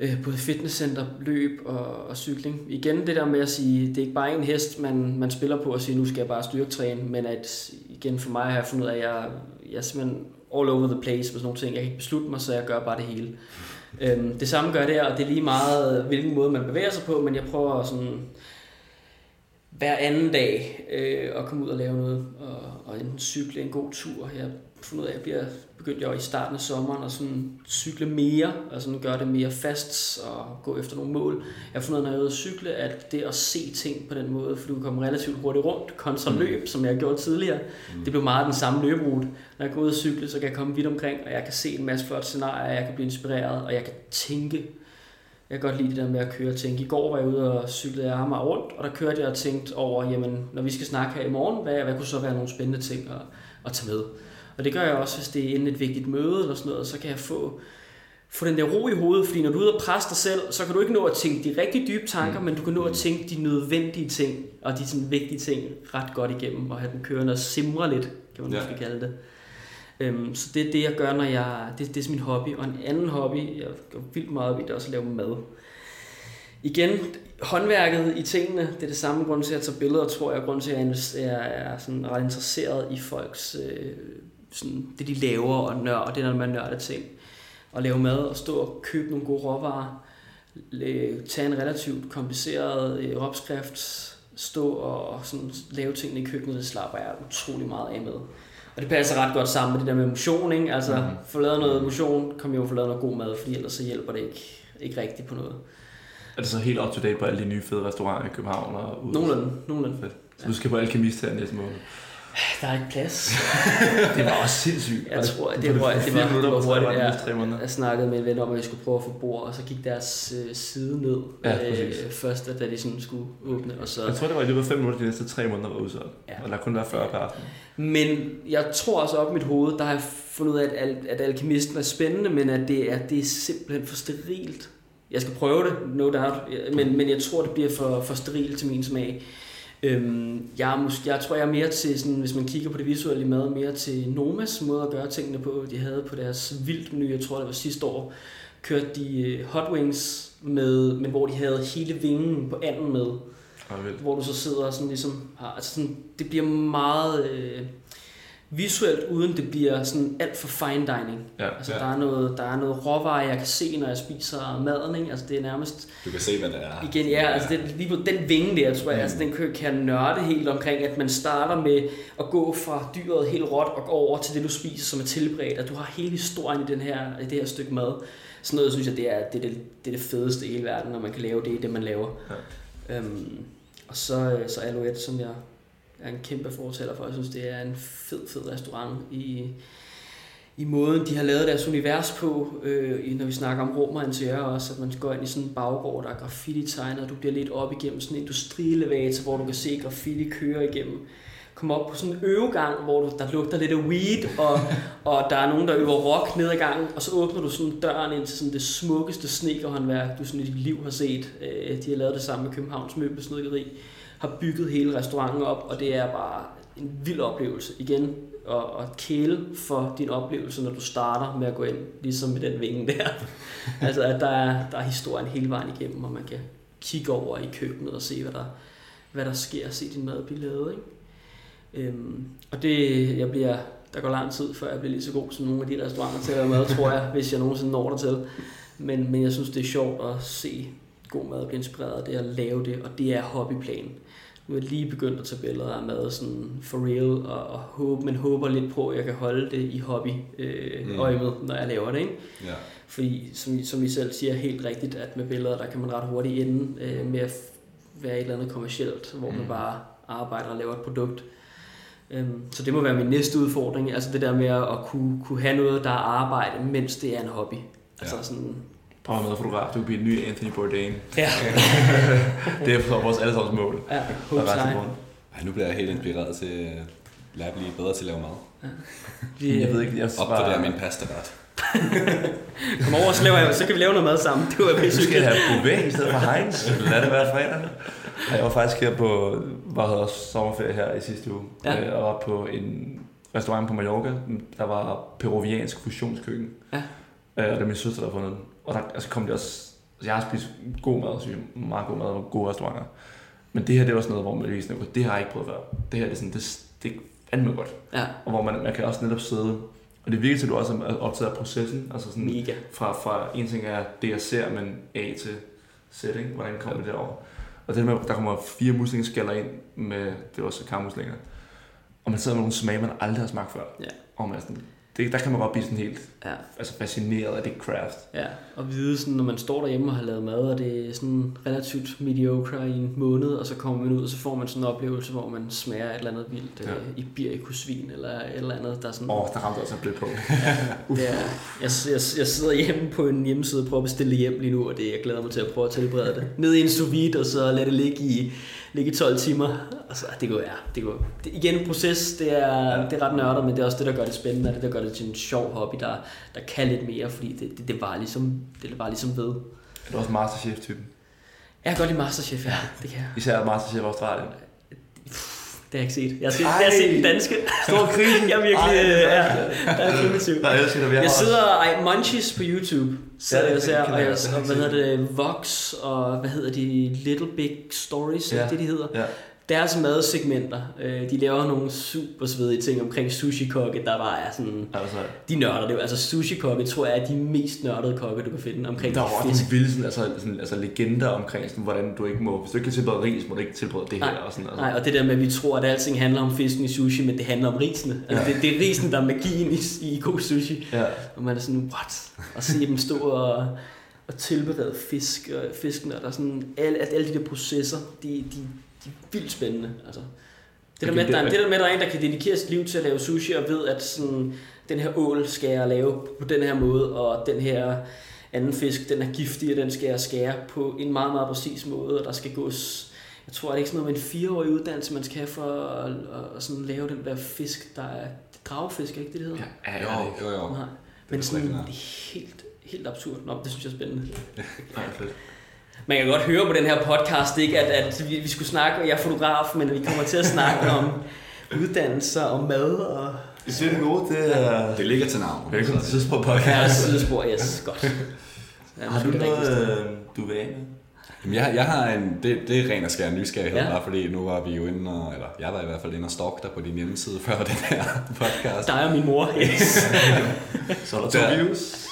[SPEAKER 2] øh, både fitnesscenter, løb og, og cykling. Igen det der med at sige, det er ikke bare en hest, man, man spiller på og sige, nu skal jeg bare styrketræne, men at igen for mig har jeg fundet ud af, at jeg, jeg er simpelthen all over the place med sådan nogle ting. Jeg kan ikke beslutte mig, så jeg gør bare det hele. Øhm, det samme gør det, og det er lige meget, hvilken måde man bevæger sig på, men jeg prøver sådan hver anden dag øh, at komme ud og lave noget, og, og enten cykle en god tur. Jeg fundet ud af, at jeg bliver begyndt jeg i starten af sommeren at sådan cykle mere, og sådan gøre det mere fast og gå efter nogle mål. Jeg har fundet ud af, når jeg er cykle, at det at se ting på den måde, for du kan komme relativt hurtigt rundt, kontra løb, som jeg gjort tidligere, mm. det blev meget den samme løberute. Når jeg går ud og cykle, så kan jeg komme vidt omkring, og jeg kan se en masse flotte scenarier, jeg kan blive inspireret, og jeg kan tænke Jeg kan godt lide det der med at køre og tænke. I går var jeg ude og cyklede jeg mig rundt, og der kørte jeg og tænkte over, jamen, når vi skal snakke her i morgen, hvad, hvad kunne så være nogle spændende ting at, at tage med? Og det gør jeg også, hvis det er inden et vigtigt møde eller sådan noget, så kan jeg få, få den der ro i hovedet, fordi når du er ude og presse dig selv, så kan du ikke nå at tænke de rigtig dybe tanker, mm. men du kan nå at tænke de nødvendige ting, og de sådan vigtige ting ret godt igennem, og have den kørende og simre lidt, kan man
[SPEAKER 1] Ja.
[SPEAKER 2] måske kalde det. Øhm, så det er det, jeg gør, når jeg... Det, det er min hobby. Og en anden hobby, jeg går vildt meget op i, det er også at lave mad. Igen, håndværket i tingene, det er det samme grund til, at jeg tager billeder, tror jeg, grund til, at jeg er sådan ret interesseret i folks, øh, sådan, det de laver og nør, og det er, når man nørder ting. Og lave mad og stå og købe nogle gode råvarer, tage en relativt kompliceret øh, opskrift, stå og sådan lave tingene i køkkenet, det slapper jeg utrolig meget af med. Og det passer ret godt sammen med det der med motion, ikke? Altså,
[SPEAKER 3] Mhm.
[SPEAKER 2] mm. få lavet noget motion, kom jo få lavet noget god mad, fordi ellers så hjælper det ikke, ikke rigtigt på noget.
[SPEAKER 3] Er det så helt up to date på alle de nye fede restauranter i København? Og ude?
[SPEAKER 2] Nogenlunde, nogenlunde.
[SPEAKER 3] Fedt. Så du skal på Alkemist her næste måned.
[SPEAKER 2] Der er ikke plads. (laughs)
[SPEAKER 3] Det var også sindssygt.
[SPEAKER 2] Jeg tror,
[SPEAKER 3] Du
[SPEAKER 2] det
[SPEAKER 3] får
[SPEAKER 2] var, det var, det
[SPEAKER 3] minutter
[SPEAKER 2] var
[SPEAKER 3] på
[SPEAKER 2] hurtigt.
[SPEAKER 3] måneder.
[SPEAKER 2] Jeg snakkede med en ven om, at vi skulle prøve at få bord, og så gik deres øh, side ned
[SPEAKER 3] Ja,
[SPEAKER 2] øh, først, da de sådan skulle åbne. Og så,
[SPEAKER 3] Jeg tror, det var i løbet af fem minutter, de næste tre måneder var udsolgt.
[SPEAKER 2] Ja.
[SPEAKER 3] Og der kunne være 40 per aften.
[SPEAKER 2] Men jeg tror også op i mit hoved, der har jeg fundet ud af, at, at alkemisten er spændende, men at det er, det er simpelthen for sterilt. Jeg skal prøve det, no doubt, men, men jeg tror, det bliver for, for sterilt til min smag. Øhm, jeg, er mås- jeg tror, jeg er mere til, sådan, hvis man kigger på det visuelle i mad, mere til Nomas måde at gøre tingene på. De havde på deres vildt menu, jeg tror det var sidste år, kørte de øh, hot wings med, men hvor de havde hele vingen på anden med hvor du så sidder og sådan ligesom altså sådan, det bliver meget øh, visuelt, uden det bliver sådan alt for fine dining.
[SPEAKER 3] Ja.
[SPEAKER 2] Altså
[SPEAKER 1] Ja.
[SPEAKER 2] der, er noget, der er noget råvarer, jeg kan se, når jeg spiser maden, ikke? Altså det er nærmest,
[SPEAKER 1] Du kan se, hvad det er.
[SPEAKER 2] igen, ja, altså det, lige på den vinge der, tror jeg,
[SPEAKER 1] Mm.
[SPEAKER 2] altså den kan, kan nørde helt omkring, at man starter med at gå fra dyret helt råt og gå over til det, du spiser, som er tilberedt, at du har hele historien i, den her, i det her stykke mad. Sådan noget, synes jeg, det er det, er det, det, er det fedeste i hele verden, når man kan lave det det, man laver. Ja. Øhm, og så, øh, så Alouette, som jeg er en kæmpe fortaler for. Jeg synes, det er en fed, fed restaurant i, i måden, de har lavet deres univers på, øh, når vi snakker om rum og interiør også, at man går ind i sådan en baggård, der er graffiti-tegnet, og du bliver lidt op igennem sådan en industrielevator, hvor du kan se graffiti køre igennem. Komme op på sådan en øvegang, hvor du, der lugter lidt af weed, og, (laughs) og der er nogen, der øver rock ned ad gangen, og så åbner du sådan døren ind til sådan det smukkeste snekerhåndværk, du sådan i dit liv har set. Øh, de har lavet det samme med Københavns Møbelsnedkeri, har bygget hele restauranten op, og det er bare en vild oplevelse. Igen, og, og kæle for din oplevelse, når du starter med at gå ind, ligesom med den vinge der. (laughs) altså, at der er, der er historien hele vejen igennem, og man kan kigge over i køkkenet og se, hvad der, hvad der sker, og se din mad blive lavet. Ikke? Øhm, og det, jeg bliver, der går lang tid, før jeg bliver lige så god som nogle af de restauranter til at lave mad, tror jeg, (laughs) hvis jeg nogensinde når dertil. Men, men jeg synes, det er sjovt at se god mad og blive inspireret af det, at lave det, og det er hobbyplan. Nu er jeg lige begyndt at tage billeder af mad sådan for real, og, og håbe, men håber lidt på, at jeg kan holde det i hobby øh,
[SPEAKER 1] Mm.
[SPEAKER 2] øje med, når jeg laver det. Ikke?
[SPEAKER 1] Ja.
[SPEAKER 2] Fordi, som, som I selv siger helt rigtigt, at med billeder, der kan man ret hurtigt ende øh, med at være et eller andet kommercielt, hvor man
[SPEAKER 3] Mm.
[SPEAKER 2] bare arbejder og laver et produkt. Øhm, så det må være min næste udfordring, altså det der med at kunne, kunne have noget, der er arbejde, mens det er en hobby. Altså
[SPEAKER 1] Ja.
[SPEAKER 2] sådan,
[SPEAKER 3] Prøv med fotograf, du kan blive en ny Anthony Bourdain.
[SPEAKER 2] ja, (laughs)
[SPEAKER 3] Det er for vores allesammens mål.
[SPEAKER 2] ja.
[SPEAKER 1] Ej, nu bliver jeg helt inspireret til at lære at blive bedre til at lave mad.
[SPEAKER 2] Vi, (laughs)
[SPEAKER 3] Jeg ved ikke, jeg
[SPEAKER 1] Opgradere min pastaret. (laughs)
[SPEAKER 2] Kom over, så, laver jeg, så kan vi lave noget mad sammen. Det var
[SPEAKER 3] Du
[SPEAKER 2] pisse
[SPEAKER 3] skal have Bouvet i stedet for Heinz. Lad det være fredag. Jeg var faktisk her på, hvad hedder sommerferie her i sidste uge.
[SPEAKER 2] Ja.
[SPEAKER 3] Øh, Og var på en restaurant på Mallorca. Der var peruviansk fusionskøkken.
[SPEAKER 2] Ja.
[SPEAKER 3] Øh, Og det er min søster, der har fundet den. Og der altså kom det også... Altså, jeg har spist god mad, synes jeg. Meget god mad og gode restauranter. Men det her, det var sådan noget, hvor man lige sådan, det har jeg ikke prøvet før. Det her, det er sådan, det, det er fandme godt.
[SPEAKER 2] Ja,
[SPEAKER 3] Og hvor man, man kan også netop sidde... Og det virker til, at du også er optaget af processen. Altså sådan,
[SPEAKER 2] mega.
[SPEAKER 3] fra, fra en ting er det, jeg ser, men A til setting, hvordan kommer det derover. Og det med, der kommer fire muslingeskaller ind med, det var så karmuslinger. Og man sidder med nogle smage, man aldrig har smagt før.
[SPEAKER 2] Ja.
[SPEAKER 3] Og man er sådan, det det, der kan man godt blive sådan helt
[SPEAKER 2] Ja.
[SPEAKER 3] altså fascineret af det craft.
[SPEAKER 2] Ja, og vide sådan, når man står derhjemme og har lavet mad, og det er sådan relativt mediocre i en måned, og så kommer man ud, og så får man sådan en oplevelse, hvor man smager et eller andet vildt
[SPEAKER 3] Ja.
[SPEAKER 2] ja. i birkusvin, eller et eller andet, der er sådan...
[SPEAKER 3] Åh, oh, der ramte også blødt på. (laughs)
[SPEAKER 2] Det er, jeg, jeg, jeg sidder hjemme på en hjemmeside og prøver at bestille det hjem lige nu, og det, jeg glæder mig til at prøve at tilberede det. Ned i en sous vide, og så lade det ligge i, ligge i 12 timer. Altså, det går, ja, det går. Det, igen, en proces, det er, det er ret nørdet, men det er også det, der gør det spændende, og det, der gør det til en sjov hobby, der, der kan lidt mere, fordi det, det, det var ligesom, det var ligesom ved.
[SPEAKER 3] Er du også Masterchef-typen?
[SPEAKER 2] Jeg kan godt lide Masterchef, ja, det kan jeg.
[SPEAKER 3] Især Masterchef Australien.
[SPEAKER 2] Det har jeg ikke set. Jeg har set,
[SPEAKER 3] Ej.
[SPEAKER 2] jeg har set den danske.
[SPEAKER 3] Stor krise. (laughs)
[SPEAKER 2] jeg er virkelig,
[SPEAKER 3] Ej,
[SPEAKER 2] øh,
[SPEAKER 3] er
[SPEAKER 2] ja, der er primitiv.
[SPEAKER 3] Jeg elsker vi
[SPEAKER 2] Jeg sidder ej, Munchies på YouTube. Så
[SPEAKER 3] Ja, det
[SPEAKER 2] jeg ser, og,
[SPEAKER 3] jeg
[SPEAKER 2] og hvad hedder det, Vox, og hvad hedder de, Little Big Stories,
[SPEAKER 3] ja.
[SPEAKER 2] det de hedder.
[SPEAKER 3] Ja.
[SPEAKER 2] Deres madsegmenter, øh, de laver nogle super svedige ting omkring sushi-kokke, der bare er sådan,
[SPEAKER 3] Altså,
[SPEAKER 2] de nørder det jo. Altså sushi-kokke tror jeg er de mest nørdede kokke, du kan finde omkring
[SPEAKER 3] der er jo også nogle vilde sådan, altså, sådan, altså legender omkring, sådan, hvordan du ikke må, hvis du ikke kan tilberede ris, må du ikke tilberede det her.
[SPEAKER 2] Nej,
[SPEAKER 3] Og sådan, altså.
[SPEAKER 2] Nej, og det der med, at vi tror, at alting handler om fisken i sushi, men det handler om risene. Altså,
[SPEAKER 3] Ja.
[SPEAKER 2] det, det er risen, der er magien i, i god sushi.
[SPEAKER 3] Ja.
[SPEAKER 2] Og man er sådan, what? Og se dem stå og, og tilberede fisk, og fisken, og der er sådan, alle, alle de der processer, de, de, de er vildt spændende. Altså, det, der med, at der, er-
[SPEAKER 3] det-
[SPEAKER 2] der med, at der er en, der kan dedikere sit liv til at lave sushi, og ved, at sådan, den her ål skal jeg lave på den her måde, og den her anden fisk, den er giftig, og den skal jeg skære på en meget, meget præcis måde, og der skal gås jeg tror, det er ikke sådan noget med en fireårig uddannelse, man skal have for at, at sådan lave den der fisk, der er dragfisk, er ikke det, det hedder?
[SPEAKER 3] Ja, ja,
[SPEAKER 1] Jo,
[SPEAKER 3] ja.
[SPEAKER 1] jo, jo.
[SPEAKER 2] Nej.
[SPEAKER 1] Det
[SPEAKER 2] Men
[SPEAKER 1] er
[SPEAKER 2] sådan helt, helt absurd. Nå, det synes jeg er spændende. (laughs)
[SPEAKER 3] ja, fedt.
[SPEAKER 2] Man kan godt høre på den her podcast, ikke, at, at vi, vi skulle snakke, jeg er fotograf, men vi kommer til at snakke om uddannelser og mad og
[SPEAKER 3] Det er det gode, det er...
[SPEAKER 1] Det ligger til navn.
[SPEAKER 3] Velkommen til Sidspor
[SPEAKER 2] ja,
[SPEAKER 3] Podcast.
[SPEAKER 2] sidespor. Yes, godt. Ja,
[SPEAKER 3] Har du
[SPEAKER 2] er
[SPEAKER 3] noget, øh, du vil af med?
[SPEAKER 1] Jamen, jeg, jeg har en, det, det er ren og skær nysgerrighed, ja.
[SPEAKER 2] Ja.
[SPEAKER 1] bare fordi nu var vi jo inde og, eller jeg var i hvert fald inde og stalk dig på din hjemmeside før (laughs) den her podcast.
[SPEAKER 2] Dig og min mor. Yes.
[SPEAKER 3] Så er der to views.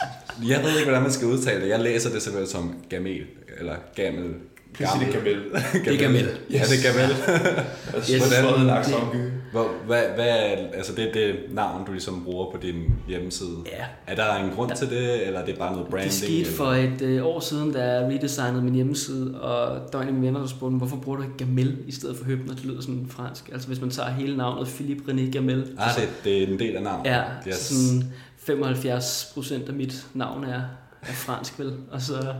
[SPEAKER 1] Jeg ved ikke, hvordan man skal udtale det. Jeg læser det simpelthen som gamel, eller gamel.
[SPEAKER 3] Sig det Kamel.
[SPEAKER 2] Det er (laughs) Gamel.
[SPEAKER 1] Ja, det er gamel. (laughs)
[SPEAKER 2] Yes.
[SPEAKER 3] Hvordan omgy.
[SPEAKER 1] Hvor, hvad, hvad er, altså det er det navn, du ligesom bruger på din hjemmeside.
[SPEAKER 2] Ja.
[SPEAKER 1] Er der en grund til det, eller er det bare noget branding?
[SPEAKER 2] Det skete
[SPEAKER 1] eller?
[SPEAKER 2] for et øh, år siden, da jeg redesignede min hjemmeside, og der var en af mine venner, der spurgte mig, hvorfor bruger du ikke Gamel i stedet for Høbner? Det lyder sådan fransk. Altså hvis man tager hele navnet Philippe René Gamel.
[SPEAKER 1] Ah, det, det er en del af navnet.
[SPEAKER 2] Ja,
[SPEAKER 1] Yes.
[SPEAKER 2] yes. så sådan 75 procent af mit navn er, er fransk, vel? Og så,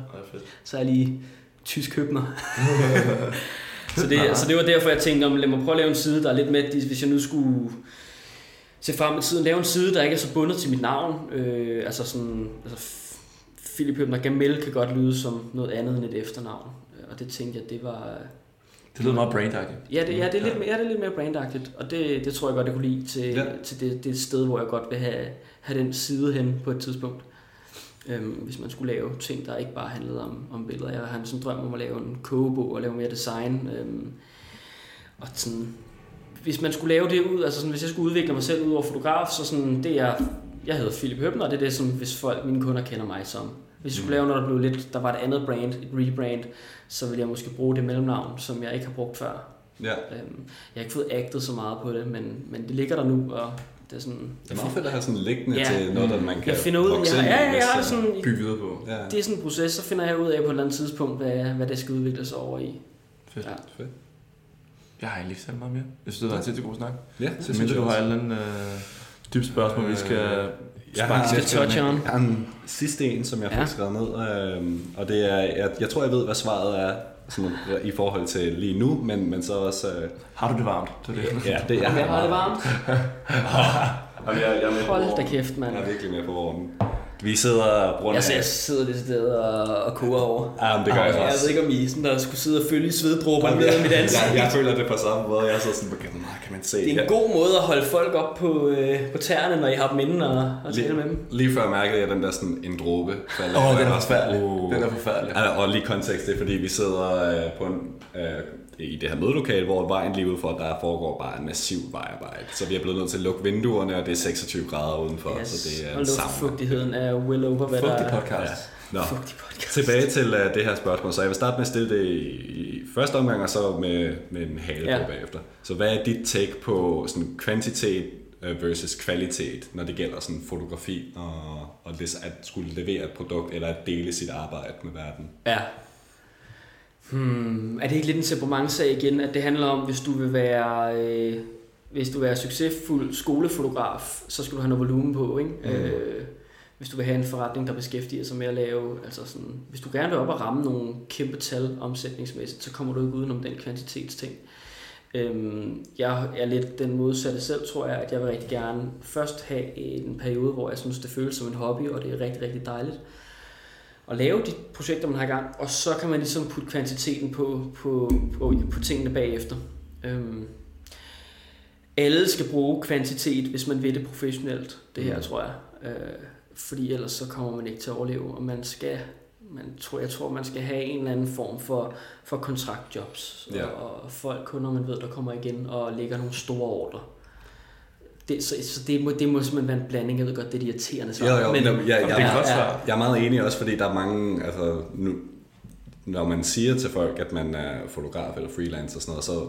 [SPEAKER 2] så er jeg lige tysk høbner. (laughs) så, det, så det var derfor, jeg tænkte, om, lad mig prøve at lave en side, der er lidt med, hvis jeg nu skulle se frem i tiden, lave en side, der ikke er så bundet til mit navn. Øh, altså sådan, altså Philip Høbner Gamel kan godt lyde som noget andet end et efternavn. Og det tænkte jeg, det var...
[SPEAKER 3] Det lyder meget brainagtigt.
[SPEAKER 2] Ja, det, ja, det er lidt, mere- ja, det er lidt mere brandagtigt, og det, det tror jeg godt, jeg kunne lide til,
[SPEAKER 1] ja.
[SPEAKER 2] til det, det sted, hvor jeg godt vil have, have den side hen på et tidspunkt. Øhm, hvis man skulle lave ting, der ikke bare handlede om, om billeder. Jeg har sådan en drøm om at lave en kogebog og lave mere design. Øhm, og sådan, hvis man skulle lave det ud, altså sådan, hvis jeg skulle udvikle mig selv ud over fotograf, så sådan, det er, jeg hedder Philip Høbner, og det er det, som hvis folk, mine kunder kender mig som. Hvis jeg skulle lave noget, der blev lidt, der var et andet brand, et rebrand, så ville jeg måske bruge det mellemnavn, som jeg ikke har brugt før.
[SPEAKER 1] Ja.
[SPEAKER 2] Øhm, jeg har ikke fået agtet så meget på det, men, men det ligger der nu, og det er sådan...
[SPEAKER 1] Det er meget fedt at have sådan liggende
[SPEAKER 2] Ja.
[SPEAKER 1] til noget, der man kan
[SPEAKER 2] Jeg finder ud,
[SPEAKER 1] vokse
[SPEAKER 2] jeg, ja, ja, jeg har
[SPEAKER 1] øh,
[SPEAKER 2] sådan,
[SPEAKER 3] Bygge videre på.
[SPEAKER 1] Ja,
[SPEAKER 2] det er sådan en proces, så finder jeg ud af på et eller andet tidspunkt, hvad, hvad det skal udvikle sig over i.
[SPEAKER 3] Fedt.
[SPEAKER 2] Ja.
[SPEAKER 1] fedt.
[SPEAKER 3] Jeg har ikke særlig meget mere. Jeg synes, det var en sindssygt god snak.
[SPEAKER 1] Ja, det
[SPEAKER 3] Så
[SPEAKER 1] synes jeg
[SPEAKER 3] du har et eller andet øh, dybt spørgsmål, vi skal
[SPEAKER 1] Jeg
[SPEAKER 3] sparke
[SPEAKER 1] har-
[SPEAKER 2] Skal touch
[SPEAKER 3] til.
[SPEAKER 2] on.
[SPEAKER 1] Jeg har en sidste en, som jeg
[SPEAKER 2] Ja.
[SPEAKER 1] fik skrevet ned, øhm, og det er, jeg, jeg tror, jeg ved, hvad svaret er sådan, i forhold til lige nu, men, men så også... Øh,
[SPEAKER 3] Har du det varmt? Det er det.
[SPEAKER 1] ja, det
[SPEAKER 2] Jeg har det varmt.
[SPEAKER 3] Jamen, (laughs) jeg, jeg er
[SPEAKER 2] Hold da kæft, mand.
[SPEAKER 1] Jeg er virkelig med på vognen. Vi sidder og bruger
[SPEAKER 2] Jeg, jeg sidder lidt sted og, og koger over.
[SPEAKER 1] Ja, men det gør jeg
[SPEAKER 2] Jeg
[SPEAKER 1] også.
[SPEAKER 2] ved ikke, om I sådan, der skulle sidde og følge sveddråberne
[SPEAKER 1] Jamen,
[SPEAKER 2] ned
[SPEAKER 1] jeg,
[SPEAKER 2] af mit ansigt.
[SPEAKER 1] jeg, jeg, føler det på samme måde. Jeg sidder sådan, hvor kan man, kan man se
[SPEAKER 2] Det er en
[SPEAKER 1] Jeg-
[SPEAKER 2] god måde at holde folk op på, øh, på tæerne, når I har dem inde og, og tale med dem.
[SPEAKER 1] Lige før mærkede jeg den der sådan en dråbe.
[SPEAKER 3] Åh, den er
[SPEAKER 1] Jeg
[SPEAKER 3] forfærdelig.
[SPEAKER 1] uh.
[SPEAKER 3] Den er forfærdelig.
[SPEAKER 1] Ja, og lige kontekst, det er fordi, vi sidder øh, på en, øh, i det her mødelokale, hvor vejen lige udenfor, der foregår bare en massiv vejarbejde. Så vi er blevet nødt til at lukke vinduerne, og det er 26 grader udenfor, yes. så det er
[SPEAKER 2] og
[SPEAKER 1] en sauna.
[SPEAKER 2] luftfugtigheden er well over, hvad der
[SPEAKER 3] Fugtig
[SPEAKER 2] er.
[SPEAKER 3] podcast.
[SPEAKER 1] Nå,
[SPEAKER 2] Fugtig podcast.
[SPEAKER 1] tilbage til uh, det her spørgsmål. Så jeg vil starte med at stille det i, i første omgang, og så med, med en hale
[SPEAKER 2] Ja.
[SPEAKER 1] på bagefter. Så hvad er dit take på sådan kvantitet øh, versus kvalitet, når det gælder sådan fotografi og, og at skulle levere et produkt eller at dele sit arbejde med verden?
[SPEAKER 2] Ja. Hmm, er det ikke lidt en temperamentsag igen, at det handler om, hvis du vil være, øh, hvis du vil være succesfuld skolefotograf, så skal du have noget volumen på, ikke? Mm. Øh, hvis du vil have en forretning, der beskæftiger sig med at lave, altså sådan, hvis du gerne vil op og ramme nogle kæmpe tal omsætningsmæssigt, så kommer du ikke udenom den kvantitetsting. Øhm, jeg er lidt den modsatte selv, tror jeg, at jeg vil rigtig gerne først have en periode, hvor jeg synes, det føles som en hobby, og det er rigtig, rigtig dejligt at lave de projekter, man har i gang, og så kan man ligesom putte kvantiteten på, på, på, på tingene bagefter. Øhm, alle skal bruge kvantitet, hvis man vil det professionelt, det her, mm. tror jeg. Øh, fordi ellers så kommer man ikke til at overleve, og man skal, man tror, jeg tror, man skal have en eller anden form for, for kontraktjobs, ja. og, og folk, kunder, man ved, der kommer igen og lægger nogle store ordre. Det, så, så det, må, det må simpelthen være en blanding. Jeg ved godt, det er irriterende
[SPEAKER 1] svar. Jo, jo, men, ja, ja, ja, det er godt ja, Jeg er meget enig også, fordi der er mange, altså, nu, når man siger til folk, at man er fotograf eller freelancer og sådan noget, så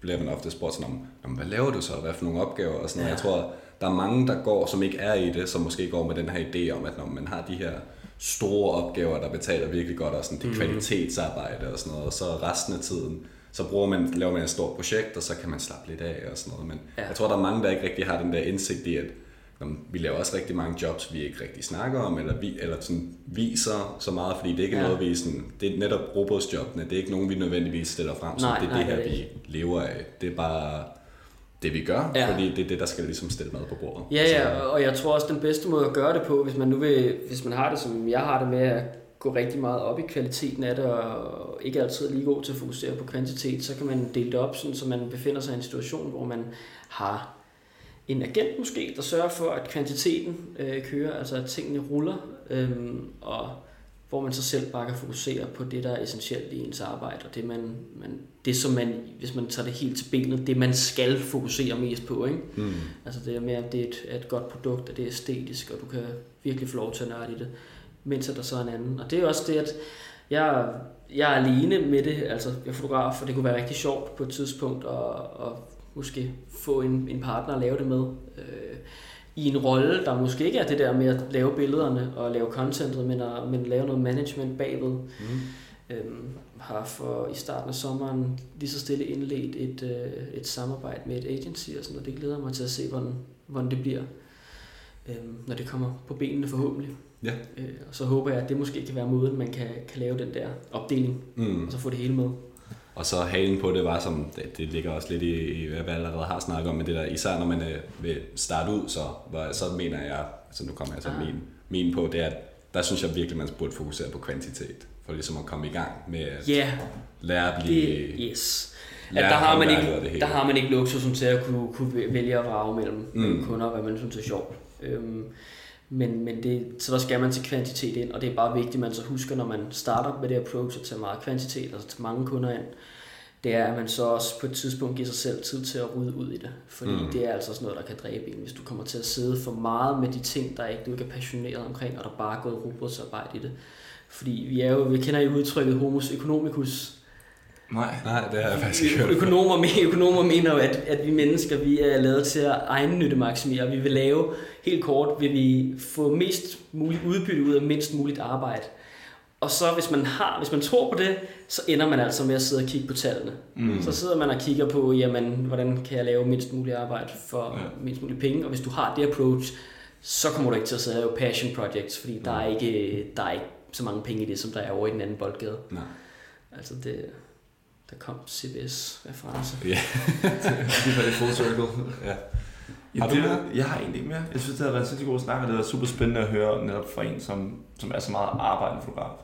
[SPEAKER 1] bliver man ofte spurgt sådan om, hvad laver du så? Hvad for nogle opgaver? Og sådan noget. Ja. Jeg tror, der er mange, der går, som ikke er i det, som måske går med den her idé om, at når man har de her store opgaver, der betaler virkelig godt, og sådan det mm. kvalitetsarbejde og sådan noget, og så resten af tiden, så bruger man, laver man et stort projekt, og så kan man slappe lidt af og sådan noget. Men ja. jeg tror, der er mange, der ikke rigtig har den der indsigt i, at vi laver også rigtig mange jobs, vi ikke rigtig snakker om, eller, vi, eller sådan viser så meget, fordi det er ikke ja. noget, vi sådan, det er netop robotsjobbene, det er ikke nogen, vi nødvendigvis stiller frem, så nej, det er nej, det her, det vi lever af. Det er bare det, vi gør, ja. fordi det er det, der skal ligesom stille mad på bordet.
[SPEAKER 2] Ja, ja, og jeg tror også, den bedste måde at gøre det på, hvis man nu vil, hvis man har det, som jeg har det med at gå rigtig meget op i kvaliteten af det, og ikke altid lige god til at fokusere på kvantitet, så kan man dele det op, sådan, så man befinder sig i en situation, hvor man har en agent måske, der sørger for, at kvantiteten øh, kører, altså at tingene ruller, øh, og hvor man så selv bare kan fokusere på det, der er essentielt i ens arbejde, og det, man, man, det som man, hvis man tager det helt til benet, det man skal fokusere mest på. Ikke? Mm. Altså det er med, at det er et, er et godt produkt, at det er æstetisk, og du kan virkelig få lov til at nørde i det, mens der så er en anden. Og det er også det, at jeg, jeg er alene med det, altså jeg er fotograf, og det kunne være rigtig sjovt på et tidspunkt at, at måske få en, en partner at lave det med. Øh, i en rolle, der måske ikke er det der med at lave billederne og lave contentet, men at, men lave noget management bagved. Mm. Øhm, har for i starten af sommeren lige så stille indledt et, øh, et samarbejde med et agency og sådan og det glæder mig til at se, hvordan, hvordan det bliver, øhm, når det kommer på benene forhåbentlig. Ja. Øh, og så håber jeg, at det måske kan være måden, man kan, kan lave den der opdeling, mm. og så få det hele med.
[SPEAKER 1] Og så halen på det var som, det, det ligger også lidt i, i, hvad jeg allerede har snakket om, men det der, især når man øh, vil starte ud, så, var, så mener jeg, altså nu kommer jeg så ah. min, min på, det er, at der synes jeg virkelig, man burde fokusere på kvantitet, for ligesom at komme i gang med at yeah. lære at blive...
[SPEAKER 2] Det, yes. At der, har man ikke, der har man ikke luksusen til at kunne, kunne vælge at vrage mellem, mm. kunder, hvad man synes er sjovt. Øhm, men, men det, så der skal man til kvantitet ind, og det er bare vigtigt, at man så husker, når man starter med det approach at tage meget kvantitet, altså tage mange kunder ind, det er, at man så også på et tidspunkt giver sig selv tid til at rydde ud i det. Fordi mm. det er altså sådan noget, der kan dræbe en, hvis du kommer til at sidde for meget med de ting, der ikke, du ikke er passioneret omkring, og der bare er gået robotsarbejde i det. Fordi vi, er jo, vi kender jo udtrykket homus economicus,
[SPEAKER 1] Nej, nej, det har jeg faktisk ikke hørt.
[SPEAKER 2] Økonomer, økonomer mener jo, at, at vi mennesker vi er lavet til at egennytte maksimere. Vi vil lave, helt kort, vil vi få mest muligt udbytte ud af mindst muligt arbejde. Og så hvis man har, hvis man tror på det, så ender man altså med at sidde og kigge på tallene. Mm. Så sidder man og kigger på, jamen, hvordan kan jeg lave mindst muligt arbejde for ja. mindst muligt penge. Og hvis du har det approach, så kommer du ikke til at sidde og lave passion projects, fordi mm. der, er ikke, der er ikke så mange penge i det, som der er over i den anden boldgade. Nej. Altså det, der kom CBS-reference.
[SPEAKER 3] Ja, (laughs) det var det full circle. ja. Har du det, Jeg har egentlig ikke mere. Jeg synes, det har været en sindssygt god snak, og det var super spændende at høre netop fra en, som, som er så meget arbejdende fotograf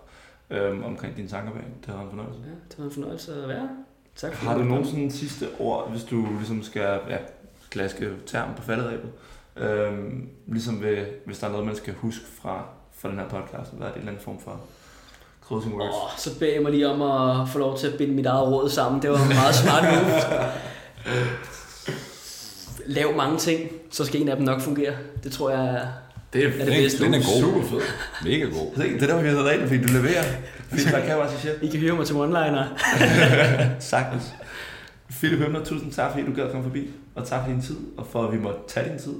[SPEAKER 3] øhm, omkring dine tanker bag. Det har en fornøjelse.
[SPEAKER 2] Ja, det var en fornøjelse at være. Tak
[SPEAKER 3] for Har du nogen sådan sidste ord, hvis du ligesom skal ja, klaske term på falderæbet? Øhm, ligesom ved, hvis der er noget, man skal huske fra, fra den her podcast, hvad er det en eller anden form for Closing words. Oh,
[SPEAKER 2] så beder jeg mig lige om at få lov til at binde mit eget råd sammen. Det var en meget smart move. Lav mange ting, så skal en af dem nok fungere. Det tror jeg er
[SPEAKER 1] det er, er det bedste. Den er god. Super fed. Mega god.
[SPEAKER 3] Det er der, vi har været fordi du leverer. Feedback kan også
[SPEAKER 2] I kan høre mig til one-liner. (laughs)
[SPEAKER 3] Sagtens. Philip Hømner, tusind tak, fordi du gad at komme forbi, og tak for din tid, og for at vi måtte tage din tid.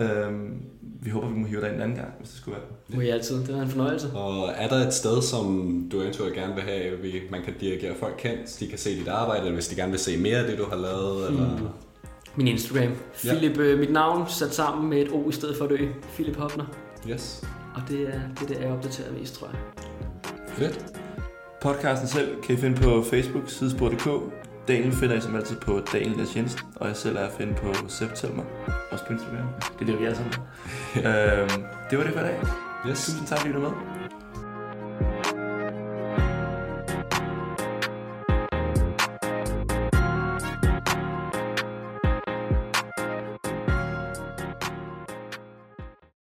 [SPEAKER 3] Øhm, vi håber, vi må hive dig ind en anden gang, hvis det skulle være.
[SPEAKER 2] Må I altid. Det var en fornøjelse.
[SPEAKER 1] Og er der et sted, som du eventuelt gerne vil have, vi- man kan dirigere folk kendt, så de kan se dit arbejde, eller hvis de gerne vil se mere af det, du har lavet, eller...
[SPEAKER 2] Mm. Min Instagram.
[SPEAKER 1] Ja.
[SPEAKER 2] Philip, øh, mit navn sat sammen med et O i stedet for et Ø. Philip Hopner.
[SPEAKER 1] Yes.
[SPEAKER 2] Og det er det, er det jeg opdaterer mest, tror jeg.
[SPEAKER 1] Fedt.
[SPEAKER 3] Podcasten selv kan I finde på Facebook, sidespor.dk. Daniel finder I som altid på Daniel S. Jensen, og jeg selv er at finde på September, også på Instagram. Det er det, vi er sammen. (laughs) øhm, det var det for i dag.
[SPEAKER 1] Yes.
[SPEAKER 3] Tusind tak, fordi du med.